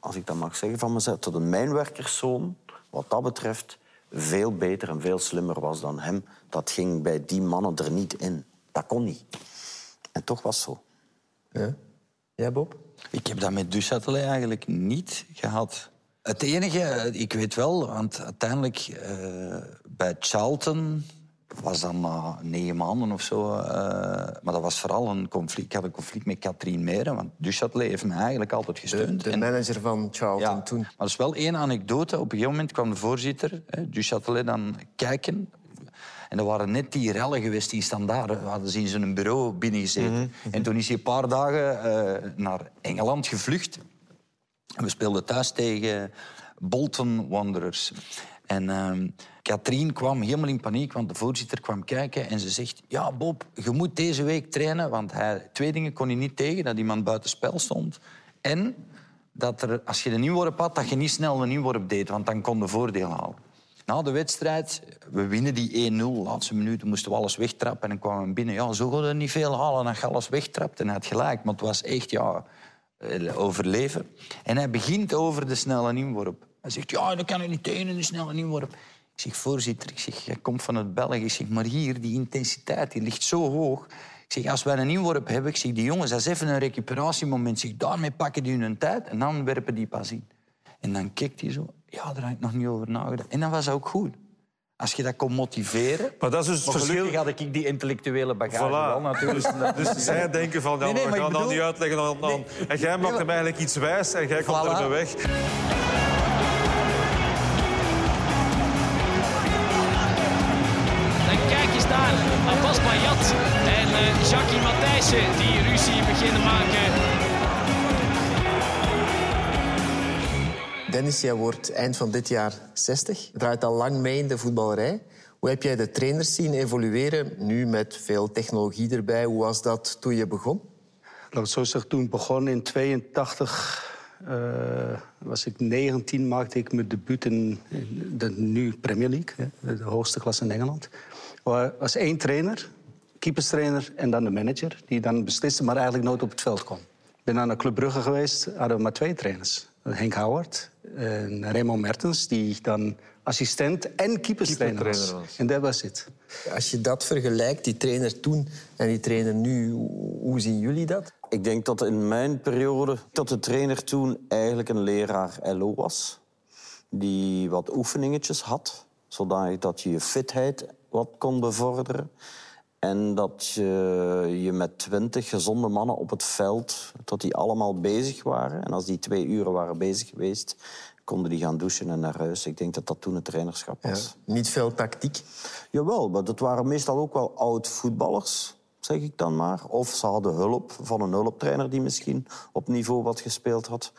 als ik dat mag zeggen van mezelf, tot een mijnwerkerszoon. Wat dat betreft veel beter en veel slimmer was dan hem. Dat ging bij die mannen er niet in. Dat kon niet. En toch was het zo. Ja. Ja, Bob? Ik heb dat met Duchâtelet eigenlijk niet gehad. Het enige, ik weet wel, want uiteindelijk eh, bij Charlton was dan na negen maanden of zo. eh, maar dat was vooral een conflict. Ik had een conflict met Katrien Meren, want Duchâtelet heeft me eigenlijk altijd gesteund. De manager van Charlton ja, toen. Maar er is wel één anekdote. Op een gegeven moment kwam de voorzitter, hè, Duchâtelet, dan kijken. En er waren net die rellen geweest die standaard. Hadden ze in zijn bureau binnengezeten. En toen is hij een paar dagen eh, naar Engeland gevlucht. We speelden thuis tegen Bolton Wanderers. En ehm Katrien kwam helemaal in paniek, want de voorzitter kwam kijken en ze zegt... Ja, Bob, je moet deze week trainen, want hij, twee dingen kon hij niet tegen. Dat iemand buiten spel stond. En dat er, als je een inworp had, dat je niet snel een inworp deed, want dan kon je voordeel halen. Na de wedstrijd, we winnen die 1-0. Laatste minuten moesten we alles wegtrappen en dan kwamen we binnen. Ja, zo gaan we niet veel halen als je alles wegtrapt. En hij had gelijk, maar het was echt, ja, eh, overleven. En hij begint over de snelle inworp. Hij zegt, ja, dat kan ik niet tegen, een snelle inworp. Ik zeg, voorzitter, ik zeg, jij komt van het België. Ik zeg, maar hier, die intensiteit, die ligt zo hoog. Ik zeg, als wij een inworp hebben, ik zeg, die jongens, dat is even een recuperatiemoment. Ik daarmee pakken die hun tijd en dan werpen die pas in. En dan kijkt hij zo, ja, daar heb ik nog niet over nagedacht. En dat was ook goed. Als je dat kon motiveren... Maar dat is dus het verschil... gelukkig had ik die intellectuele bagage wel, natuurlijk. Dus, dus zij denken van, ja, Nee, nee, we maar gaan dat niet uitleggen aan... aan- En jij maakt hem eigenlijk iets wijs en jij komt Voilà. er mee weg. En kijk eens daar, Abbas Bayat en eh Jackie Matthijssen die ruzie beginnen maken. Dennis, jij wordt eind van dit jaar 60. Je draait al lang mee in de voetballerij. Hoe heb jij de trainers zien evolueren, nu met veel technologie erbij? Hoe was dat toen je begon? Laat ik zo zeggen, toen begon in 82 eh, was ik 19, maakte ik mijn debuut in, de nu Premier League, de hoogste klasse in Engeland. Er was één trainer, keeperstrainer en dan de manager, die dan besliste, maar eigenlijk nooit op het veld kwam. Ik ben naar Club Brugge geweest, hadden we maar twee trainers. Henk Howard en Raymond Mertens, die dan assistent en keeperstrainer was. Keepertrainer was. En dat was het. Als je dat vergelijkt, die trainer toen en die trainer nu, hoe zien jullie dat? Ik denk dat in mijn periode dat de trainer toen eigenlijk een leraar LO was. Die wat oefeningetjes had, zodanig dat je je fitheid wat kon bevorderen. En dat je, je met twintig gezonde mannen op het veld, dat die allemaal bezig waren. En als die twee uren waren bezig geweest, konden die gaan douchen en naar huis. Ik denk dat dat toen het trainerschap was. Niet veel tactiek? Jawel, maar dat waren meestal ook wel oud-voetballers, zeg ik dan maar. Of ze hadden hulp van een hulptrainer die misschien op niveau wat gespeeld had.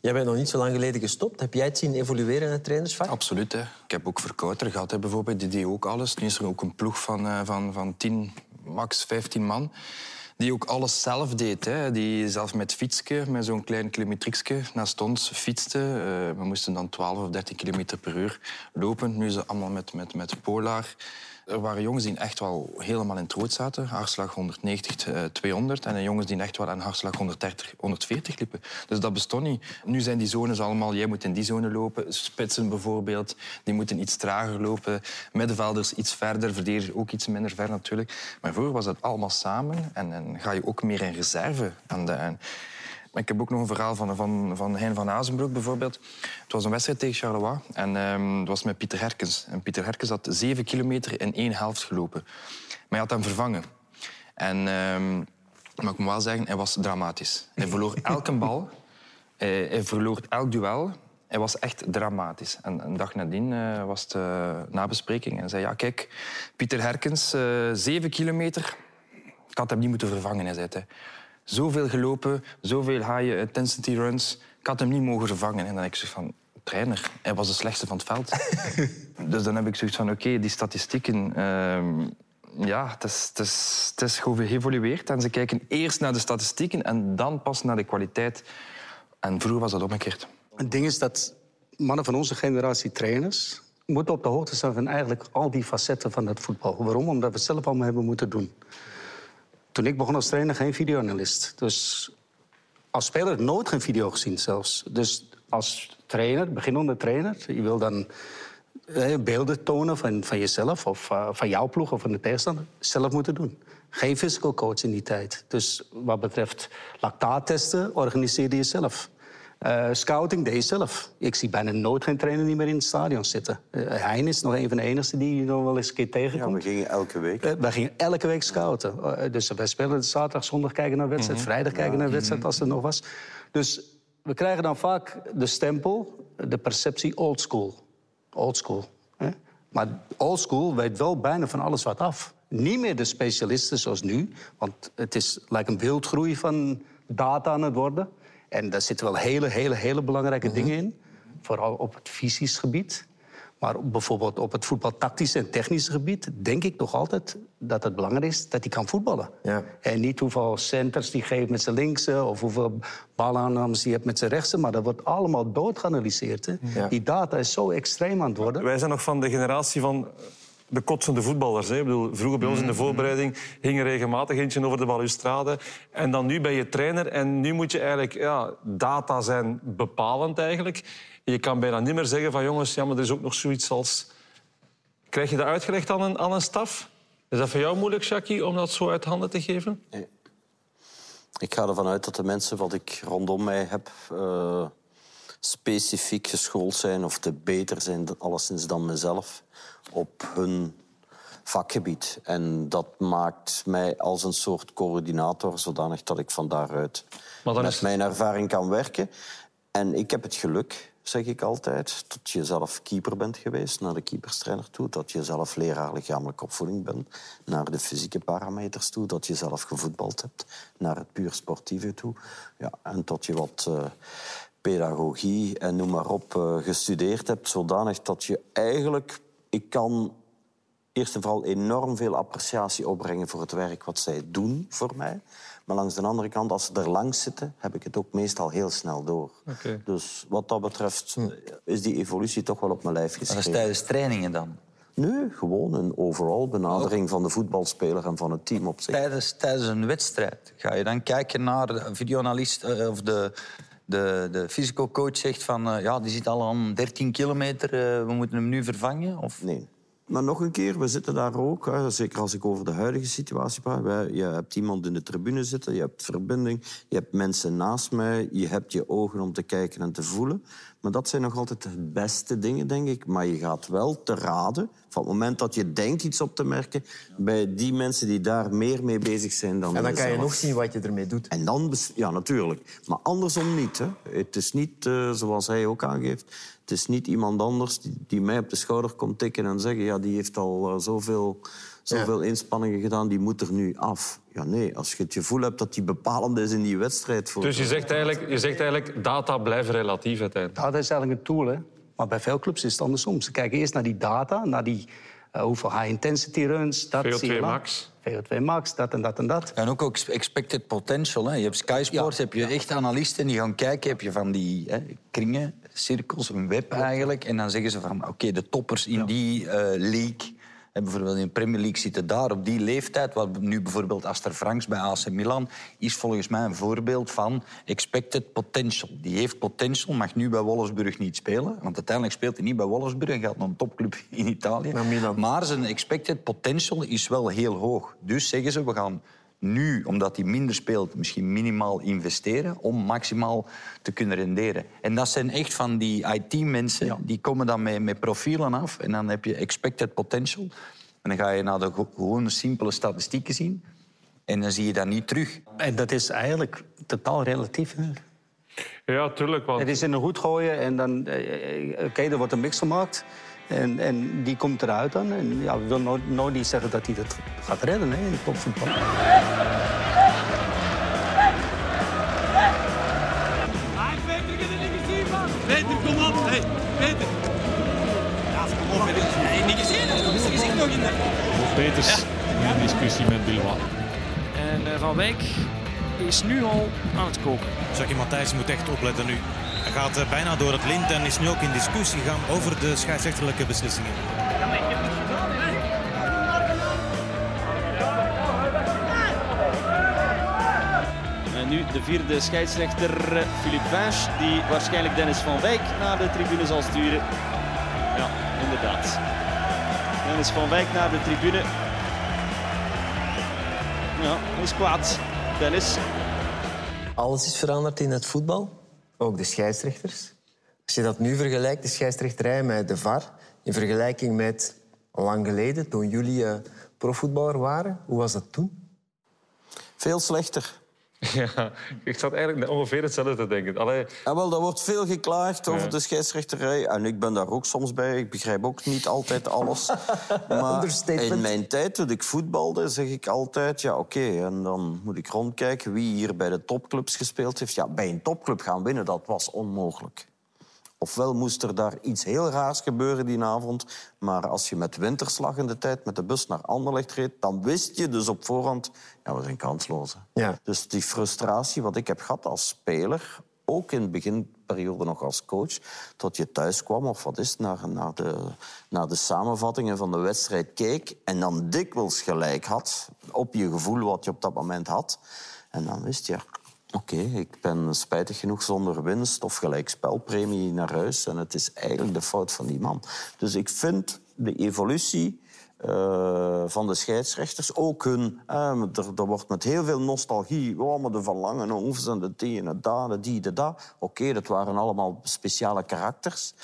Jij bent nog niet zo lang geleden gestopt. Heb jij het zien evolueren in het trainersvak? Absoluut. Hè. Ik heb ook Verkouter gehad, hè, bijvoorbeeld. Die deed ook alles. Nu is er ook een ploeg van, eh, van, van 10, max 15 man. Die ook alles zelf deed. Hè. Die zelf met fietsje, met zo'n klein kilometriekje naast ons fietste. Eh, we moesten dan 12 of 13 kilometer per uur lopen. Nu is het allemaal met, met, met Polar. Er waren jongens die echt wel helemaal in het zaten. Hartslag 190, eh, 200. En jongens die echt wel aan hartslag 130, 140 liepen. Dus dat bestond niet. Nu zijn die zones allemaal... Jij moet in die zone lopen. Spitsen bijvoorbeeld, die moeten iets trager lopen. Middenvelders iets verder, verdedigers ook iets minder ver natuurlijk. Maar vroeger was dat allemaal samen. En, en ga je ook meer in reserve aan de... En, maar ik heb ook nog een verhaal van, van, van Hein van Azenbroek bijvoorbeeld. Het was een wedstrijd tegen Charleroi en ehm, het was met Pieter Herkens. En Pieter Herkens had zeven kilometer in één helft gelopen. Maar hij had hem vervangen. En maar ik moet wel zeggen, hij was dramatisch. Hij verloor elke bal. Hij, hij verloor elk duel. Hij was echt dramatisch. En een dag nadien eh, was het eh, nabespreking. En zei, ja, kijk, Pieter Herkens, eh, zeven kilometer. Ik had hem niet moeten vervangen, hij zei hij. Zoveel gelopen, zoveel high intensity runs. Ik had hem niet mogen vervangen. En dan heb ik zoiets van, trainer, hij was de slechtste van het veld. dus dan heb ik zoiets van, oké, die statistieken... ehm, ja, het is, het, is, het is gewoon geëvolueerd. En ze kijken eerst naar de statistieken en dan pas naar de kwaliteit. En vroeger was dat omgekeerd. Het ding is dat mannen van onze generatie trainers moeten op de hoogte zijn van eigenlijk al die facetten van het voetbal. Waarom? Omdat we het zelf allemaal hebben moeten doen. Toen ik begon als trainer, geen videoanalist. Dus als speler nooit geen video gezien zelfs. Dus als trainer, beginnende trainer, je wil dan eh, beelden tonen van, van jezelf of eh, van jouw ploeg of van de tegenstander. Zelf moeten doen. Geen physical coach in die tijd. Dus wat betreft lactaattesten, organiseerde je zelf. Eh, scouting deed je zelf. Ik zie bijna nooit geen trainer niet meer in het stadion zitten. Eh Hein is nog een van de enigste die je nog wel eens een keer tegenkomt. we gingen elke week. Eh, wij gingen elke week scouten. Eh, dus wij spelen zaterdag, zondag kijken naar wedstrijd, Mhm. vrijdag kijken Ja. naar wedstrijd als er nog was. Dus we krijgen dan vaak de stempel, de perceptie old school. Old school. Hè? Maar old school weet wel bijna van alles wat af. Niet meer de specialisten zoals nu, want het is lijkt een wildgroei van data aan het worden. En daar zitten wel hele, hele, hele belangrijke dingen in. Vooral op het fysisch gebied. Maar bijvoorbeeld op het voetbaltactische en technische gebied... denk ik toch altijd dat het belangrijk is dat hij kan voetballen. En niet hoeveel centers die geeft met zijn linkse... of hoeveel balaannames die hebt met zijn rechtse. Maar dat wordt allemaal doodgeanalyseerd. Hè? Die data is zo extreem aan het worden. Wij zijn nog van de generatie van de kotsende voetballers. Hè. Ik bedoel, vroeger bij ons in de voorbereiding hing er regelmatig eentje over de balustrade. En dan nu ben je trainer en nu moet je eigenlijk... Ja, data zijn bepalend eigenlijk. Je kan bijna niet meer zeggen van jongens, ja, maar er is ook nog zoiets als... Krijg je dat uitgelegd aan een, aan een staf? Is dat voor jou moeilijk, Jackie, om dat zo uit handen te geven? Nee. Ik ga ervan uit dat de mensen wat ik rondom mij heb... Uh, specifiek geschoold zijn of te beter zijn, alleszins dan mezelf, op hun vakgebied. En dat maakt mij als een soort coördinator, zodanig dat ik van daaruit met is... mijn ervaring kan werken. En ik heb het geluk, zeg ik altijd, dat je zelf keeper bent geweest naar de keeperstrainer toe, dat je zelf leraar lichamelijke opvoeding bent naar de fysieke parameters toe, dat je zelf gevoetbald hebt naar het puur sportieve toe. Ja, en dat je wat uh, pedagogie en noem maar op uh, gestudeerd hebt, zodanig dat je eigenlijk, ik kan eerst en vooral enorm veel appreciatie opbrengen voor het werk wat zij doen voor mij. Maar langs de andere kant, als ze er langs zitten, heb ik het ook meestal heel snel door. Okay. Dus wat dat betreft hm. is die evolutie toch wel op mijn lijf geschreven. Dat is tijdens trainingen dan? Nee, gewoon een overal benadering van de voetbalspeler en van het team op zich. Tijdens, tijdens een wedstrijd ga je dan kijken naar de videoanalist uh, of de, de, de physical coach zegt van uh, ja, die zit al aan 13 kilometer, uh, we moeten hem nu vervangen? Of? Nee. Maar nog een keer, we zitten daar ook, hè, zeker als ik over de huidige situatie praat. je hebt iemand in de tribune zitten, je hebt verbinding, je hebt mensen naast mij, je hebt je ogen om te kijken en te voelen. Maar dat zijn nog altijd de beste dingen, denk ik. Maar je gaat wel te raden, van het moment dat je denkt iets op te merken, bij die mensen die daar meer mee bezig zijn dan En dan kan je nog zien wat je ermee doet. En dan, ja, natuurlijk. Maar andersom niet. Hè. Het is niet, uh, zoals hij ook aangeeft, het is niet iemand anders die, die, mij op de schouder komt tikken en zeggen ja, die heeft al uh, zoveel, zoveel ja. inspanningen gedaan, die moet er nu af. Ja, nee, als je het gevoel hebt dat die bepalend is in die wedstrijd... Voor dus je zegt, eigenlijk, je zegt eigenlijk, data blijven relatief uiteindelijk? Data is eigenlijk een tool, hè. Maar bij veel clubs is het andersom. Ze kijken eerst naar die data, naar die uh, hoeveel high-intensity runs... Dat VO2 max. VO2 max, dat en dat en dat. En ook expected potential. Hè. Je hebt Sky Sports, ja. heb je echt analisten die gaan kijken. Heb je van die hè, kringen, cirkels, een web eigenlijk. En dan zeggen ze van, oké, okay, de toppers in ja. die uh, league... En bijvoorbeeld in de Premier League zitten daar op die leeftijd. Wat nu bijvoorbeeld Aster Franks bij AC Milan is volgens mij een voorbeeld van expected potential. Die heeft potential, mag nu bij Wolfsburg niet spelen. Want uiteindelijk speelt hij niet bij Wolfsburg. Hij gaat naar een topclub in Italië. Maar zijn expected potential is wel heel hoog. Dus zeggen ze, we gaan nu, omdat hij minder speelt, misschien minimaal investeren om maximaal te kunnen renderen. En dat zijn echt van die IT-mensen, ja. die komen dan met, met profielen af en dan heb je expected potential. En dan ga je naar de gewone simpele statistieken zien en dan zie je dat niet terug. En dat is eigenlijk totaal relatief. Hè? Ja, tuurlijk. Want... Het is in een hoed gooien en dan... Oké, okay, er wordt een mix gemaakt. En, en, die komt eruit dan. En ja, we willen nooit, nooit niet zeggen dat hij dat gaat redden hè, in het topvoetbal. Peter, kom op. Hey, Peter. Ja, kom op. Nee, niet gezien. Dat is gezicht nog in de... Peters ja. in discussie met Bilbao. En uh, Van Wijk is nu al aan het koken. Jackie Matthijs moet echt opletten nu. Hij gaat uh, bijna door het lint en is nu ook in discussie gegaan over de scheidsrechterlijke beslissingen. En nu de vierde scheidsrechter Philippe Vinge, die waarschijnlijk Dennis van Wijk naar de tribune zal sturen. Ja, inderdaad. Dennis van Wijk naar de tribune. Ja, is kwaad. Dennis. Alles is veranderd in het voetbal. Ook de scheidsrechters. Als je dat nu vergelijkt, de scheidsrechterij met de VAR... in vergelijking met lang geleden, toen jullie uh, profvoetballer waren... hoe was dat toen? Veel slechter. Ja, ik zat eigenlijk ongeveer hetzelfde te denken. Allee... Ja, wel, er wordt veel geklaagd over ja. de scheidsrechterij. En ik ben daar ook soms bij. Ik begrijp ook niet altijd alles. maar in mijn tijd, toen ik voetbalde, zeg ik altijd... Ja, oké, okay, en dan moet ik rondkijken wie hier bij de topclubs gespeeld heeft. Ja, bij een topclub gaan winnen, dat was onmogelijk. Ofwel moest er daar iets heel raars gebeuren die avond. Maar als je met winterslag in de tijd met de bus naar Anderlecht reed... dan wist je dus op voorhand... Ja, we zijn kansloos. Ja. Dus die frustratie wat ik heb gehad als speler... ook in de beginperiode nog als coach... tot je thuis kwam of wat is naar, naar, de, naar de samenvattingen van de wedstrijd keek... en dan dikwijls gelijk had op je gevoel wat je op dat moment had... En dan wist je, Oké, ik ben spijtig genoeg zonder winst of gelijk spelpremie naar huis. En het is eigenlijk de fout van die man. Dus ik vind de evolutie eh, van de scheidsrechters. Ook hun, eh, er, wordt met heel veel nostalgie, oh, maar de Van Langenhoefs en de die de da, de die, de da. Oké, dat waren allemaal speciale karakters.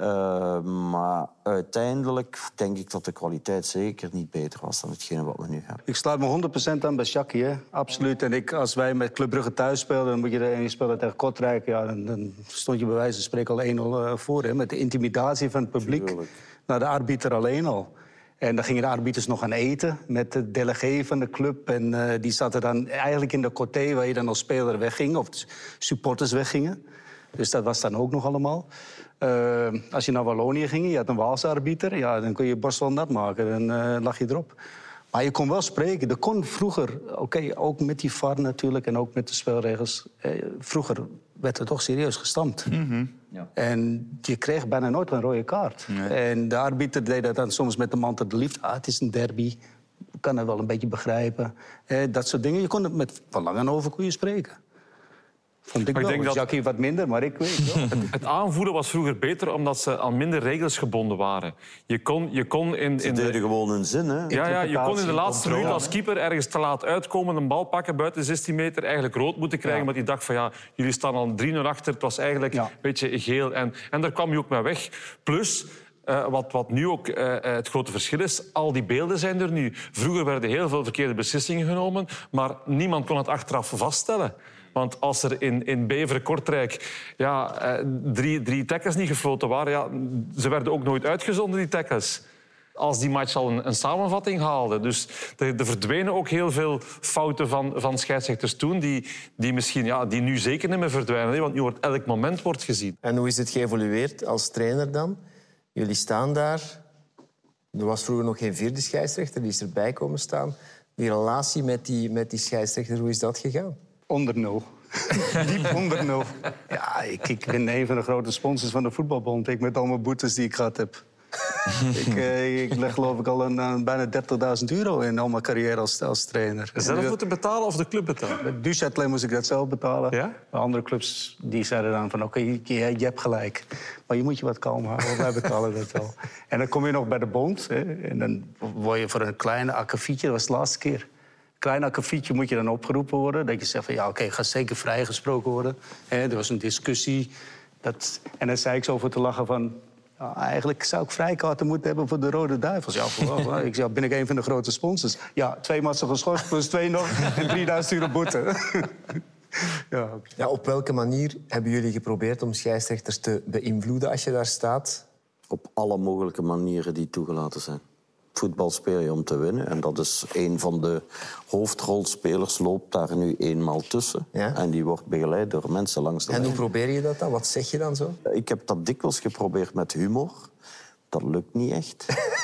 Uh, maar uiteindelijk denk ik dat de kwaliteit zeker niet beter was dan hetgene wat we nu hebben. Ik sluit me 100% aan bij Shaki, hè? absoluut. En ik, als wij met Club Brugge thuis speelden, dan moet je de ene speler tegen Kortrijk. Ja, dan, dan, stond je bij wijze van spreken al 1-0 voor. Hè? Met de intimidatie van het publiek Tuurlijk. naar de arbiter alleen al. En dan gingen de arbiters nog gaan eten met de delegé van de club. En uh, die zaten dan eigenlijk in de coté waar je dan als speler wegging. Of supporters weggingen. Dus dat was dan ook nog allemaal. Uh, als je naar Wallonië ging, je had een Waalse arbiter. Ja, dan kon je je borst wel nat maken. Dan uh, lag je erop. Maar je kon wel spreken. Er kon vroeger, oké, okay, ook met die VAR natuurlijk en ook met de spelregels. Eh, vroeger werd er toch serieus gestampt. Mm -hmm. ja. En je kreeg bijna nooit een rode kaart. Nee. En de arbiter deed dat dan soms met de man tot de liefde. Ah, het is een derby. Ik kan het wel een beetje begrijpen. Eh, dat soort dingen. Je kon het met Van Langenhoven kon je spreken. Vond ik, maar ik wel. denk dat Jackie wat minder, maar ik weet het, het, aanvoeren was vroeger beter omdat ze aan minder regels gebonden waren. Je kon, je kon in, ze in deden gewoon hun zin, hè? Ja, ja, je kon in de laatste minuut als keeper ergens te laat uitkomen, een bal pakken buiten 16 meter, eigenlijk rood moeten krijgen. Ja. Maar die dacht van ja, jullie staan al 3-0 achter. Het was eigenlijk ja. een beetje geel. En, en daar kwam je ook mee weg. Plus, uh, wat, wat, nu ook uh, het grote verschil is, al die beelden zijn er nu. Vroeger werden heel veel verkeerde beslissingen genomen, maar niemand kon het achteraf vaststellen. Want als er in, in Beveren-Kortrijk ja, eh, drie, drie tackles niet gefloten waren... Ja, ze werden ook nooit uitgezonden, die tackles als die match al een, een samenvatting haalde. Dus er, verdwenen ook heel veel fouten van, van scheidsrechters toen... die, die, misschien, ja, die nu zeker niet meer verdwijnen. Want nu wordt elk moment wordt gezien. En hoe is het geëvolueerd als trainer dan? Jullie staan daar. Er was vroeger nog geen vierde scheidsrechter. Die is erbij komen staan. Die relatie met die, met die scheidsrechter, hoe is dat gegaan? Onder nul. Diep onder nul. Ja, ik, ik ben een van de grote sponsors van de voetbalbond. Ik met al mijn boetes die ik gehad heb. ik, eh, ik leg geloof ik al een, een bijna 30.000 euro in al mijn carrière als, als trainer. Zelf moeten betalen of de club betalen? Met Duchâtelet moest ik dat zelf betalen. Ja? De andere clubs die zeiden dan van oké, okay, je, je, hebt gelijk. Maar je moet je wat kalm houden, want wij betalen dat wel. En dan kom je nog bij de bond. Hè, en dan word je voor een kleine akkefietje, dat was de laatste keer klein akkefietje moet je dan opgeroepen worden. Dat je zegt van ja, oké, okay, ga zeker vrijgesproken worden. He, er was een discussie. Dat... En dan zei ik zo voor te lachen van... Ja, eigenlijk zou ik vrijkaarten moeten hebben voor de Rode Duivels. Ja, voor, ik zeg, ben ik een van de grote sponsors? Ja, twee matchen geschorst plus twee nog en 3000 euro boete. ja, okay. ja, op welke manier hebben jullie geprobeerd om scheidsrechters te beïnvloeden als je daar staat? Op alle mogelijke manieren die toegelaten zijn voetbal speel je om te winnen. En dat is een van de hoofdrolspelers, loopt daar nu eenmaal tussen. Ja? En die wordt begeleid door mensen langs de En hoe probeer je dat dan? Wat zeg je dan zo? Ik heb dat dikwijls geprobeerd met humor. Dat lukt niet echt.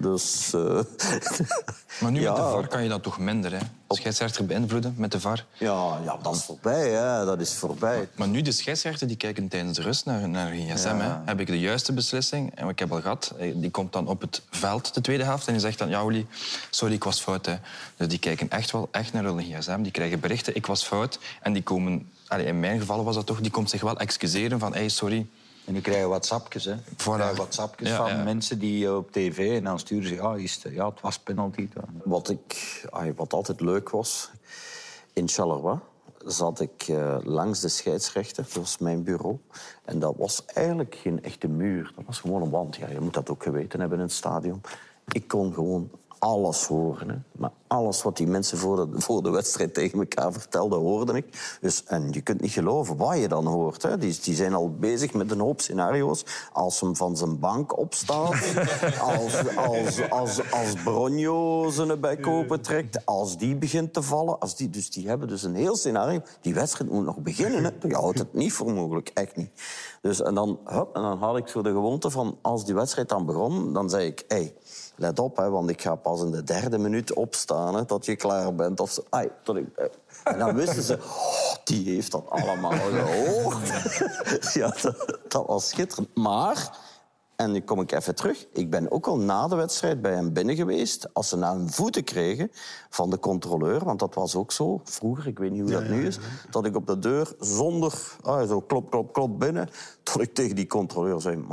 dus... Uh... Maar nu ja. met de VAR kan je dat toch minder, hè? Scheidsrechter beïnvloeden met de VAR. Ja, ja dat is voorbij, hè. Dat is voorbij. Maar, maar nu, de scheidsrechter die kijken tijdens de rust naar, naar een gsm. Ja. Hè? Heb ik de juiste beslissing? En ik heb al gehad, die komt dan op het veld, de tweede helft, en die zegt dan, ja, sorry, ik was fout. Hè. Dus die kijken echt wel echt naar hun gsm. Die krijgen berichten, ik was fout. En die komen, allez, in mijn geval was dat toch, die komt zich wel excuseren van, hey, sorry, en die krijgen WhatsAppjes, hè. Voilà. WhatsAppjes ja, van ja. mensen die op tv... En dan sturen ze, ja, is het, ja het was penalty. Wat, ik, wat altijd leuk was... In Charleroi zat ik uh, langs de scheidsrechter. Dat was mijn bureau. En dat was eigenlijk geen echte muur. Dat was gewoon een wand. Ja, je moet dat ook geweten hebben in het stadion. Ik kon gewoon alles horen. Hè. Maar alles wat die mensen voor de, voor de wedstrijd tegen elkaar vertelden, hoorde ik. Dus, en je kunt niet geloven wat je dan hoort. Hè. Die, die zijn al bezig met een hoop scenario's. Als hem van zijn bank opstaat. als, als, als, als Bronjo zijn bek open trekt. Als die begint te vallen. Als die, dus die hebben dus een heel scenario. Die wedstrijd moet nog beginnen. Hè. Je houdt het niet voor mogelijk. Echt niet. Dus, en, dan, hup, en dan had ik zo de gewoonte van... Als die wedstrijd dan begon, dan zei ik... Hey, let op, hè, want ik ga pas in de derde minuut opstaan hè, tot je klaar bent. Of zo. Ai, tot ik, en dan wisten ze, oh, die heeft dat allemaal gehoord. ja, dat, dat, was schitterend. Maar, en nu kom ik even terug, ik ben ook al na de wedstrijd bij hem binnen geweest. Als ze naar hun voeten kregen van de controleur, want dat was ook zo vroeger, ik weet niet hoe dat ja, nu is, dat ik op de deur zonder, ah, zo klop, klop, klop binnen, tot ik tegen die controleur zei,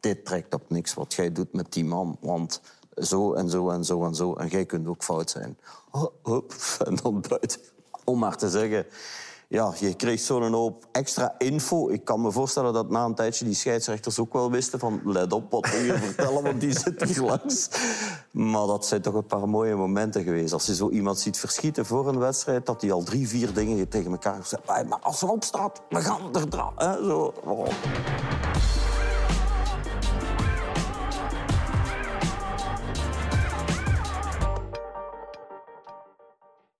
dit trekt op niks wat jij doet met die man, want zo en zo en zo en zo. En jij kunt ook fout zijn. Hop, en dan buiten. Om maar te zeggen, ja, je kreeg zo'n hoop extra info. Ik kan me voorstellen dat na een tijdje die scheidsrechters ook wel wisten van let op wat we hier vertellen, want die zit hier langs. Maar dat zijn toch een paar mooie momenten geweest. Als je zo iemand ziet verschieten voor een wedstrijd, dat hij al drie, vier dingen tegen elkaar zegt. Maar als op staat, we gaan er dra. Zo. Oh.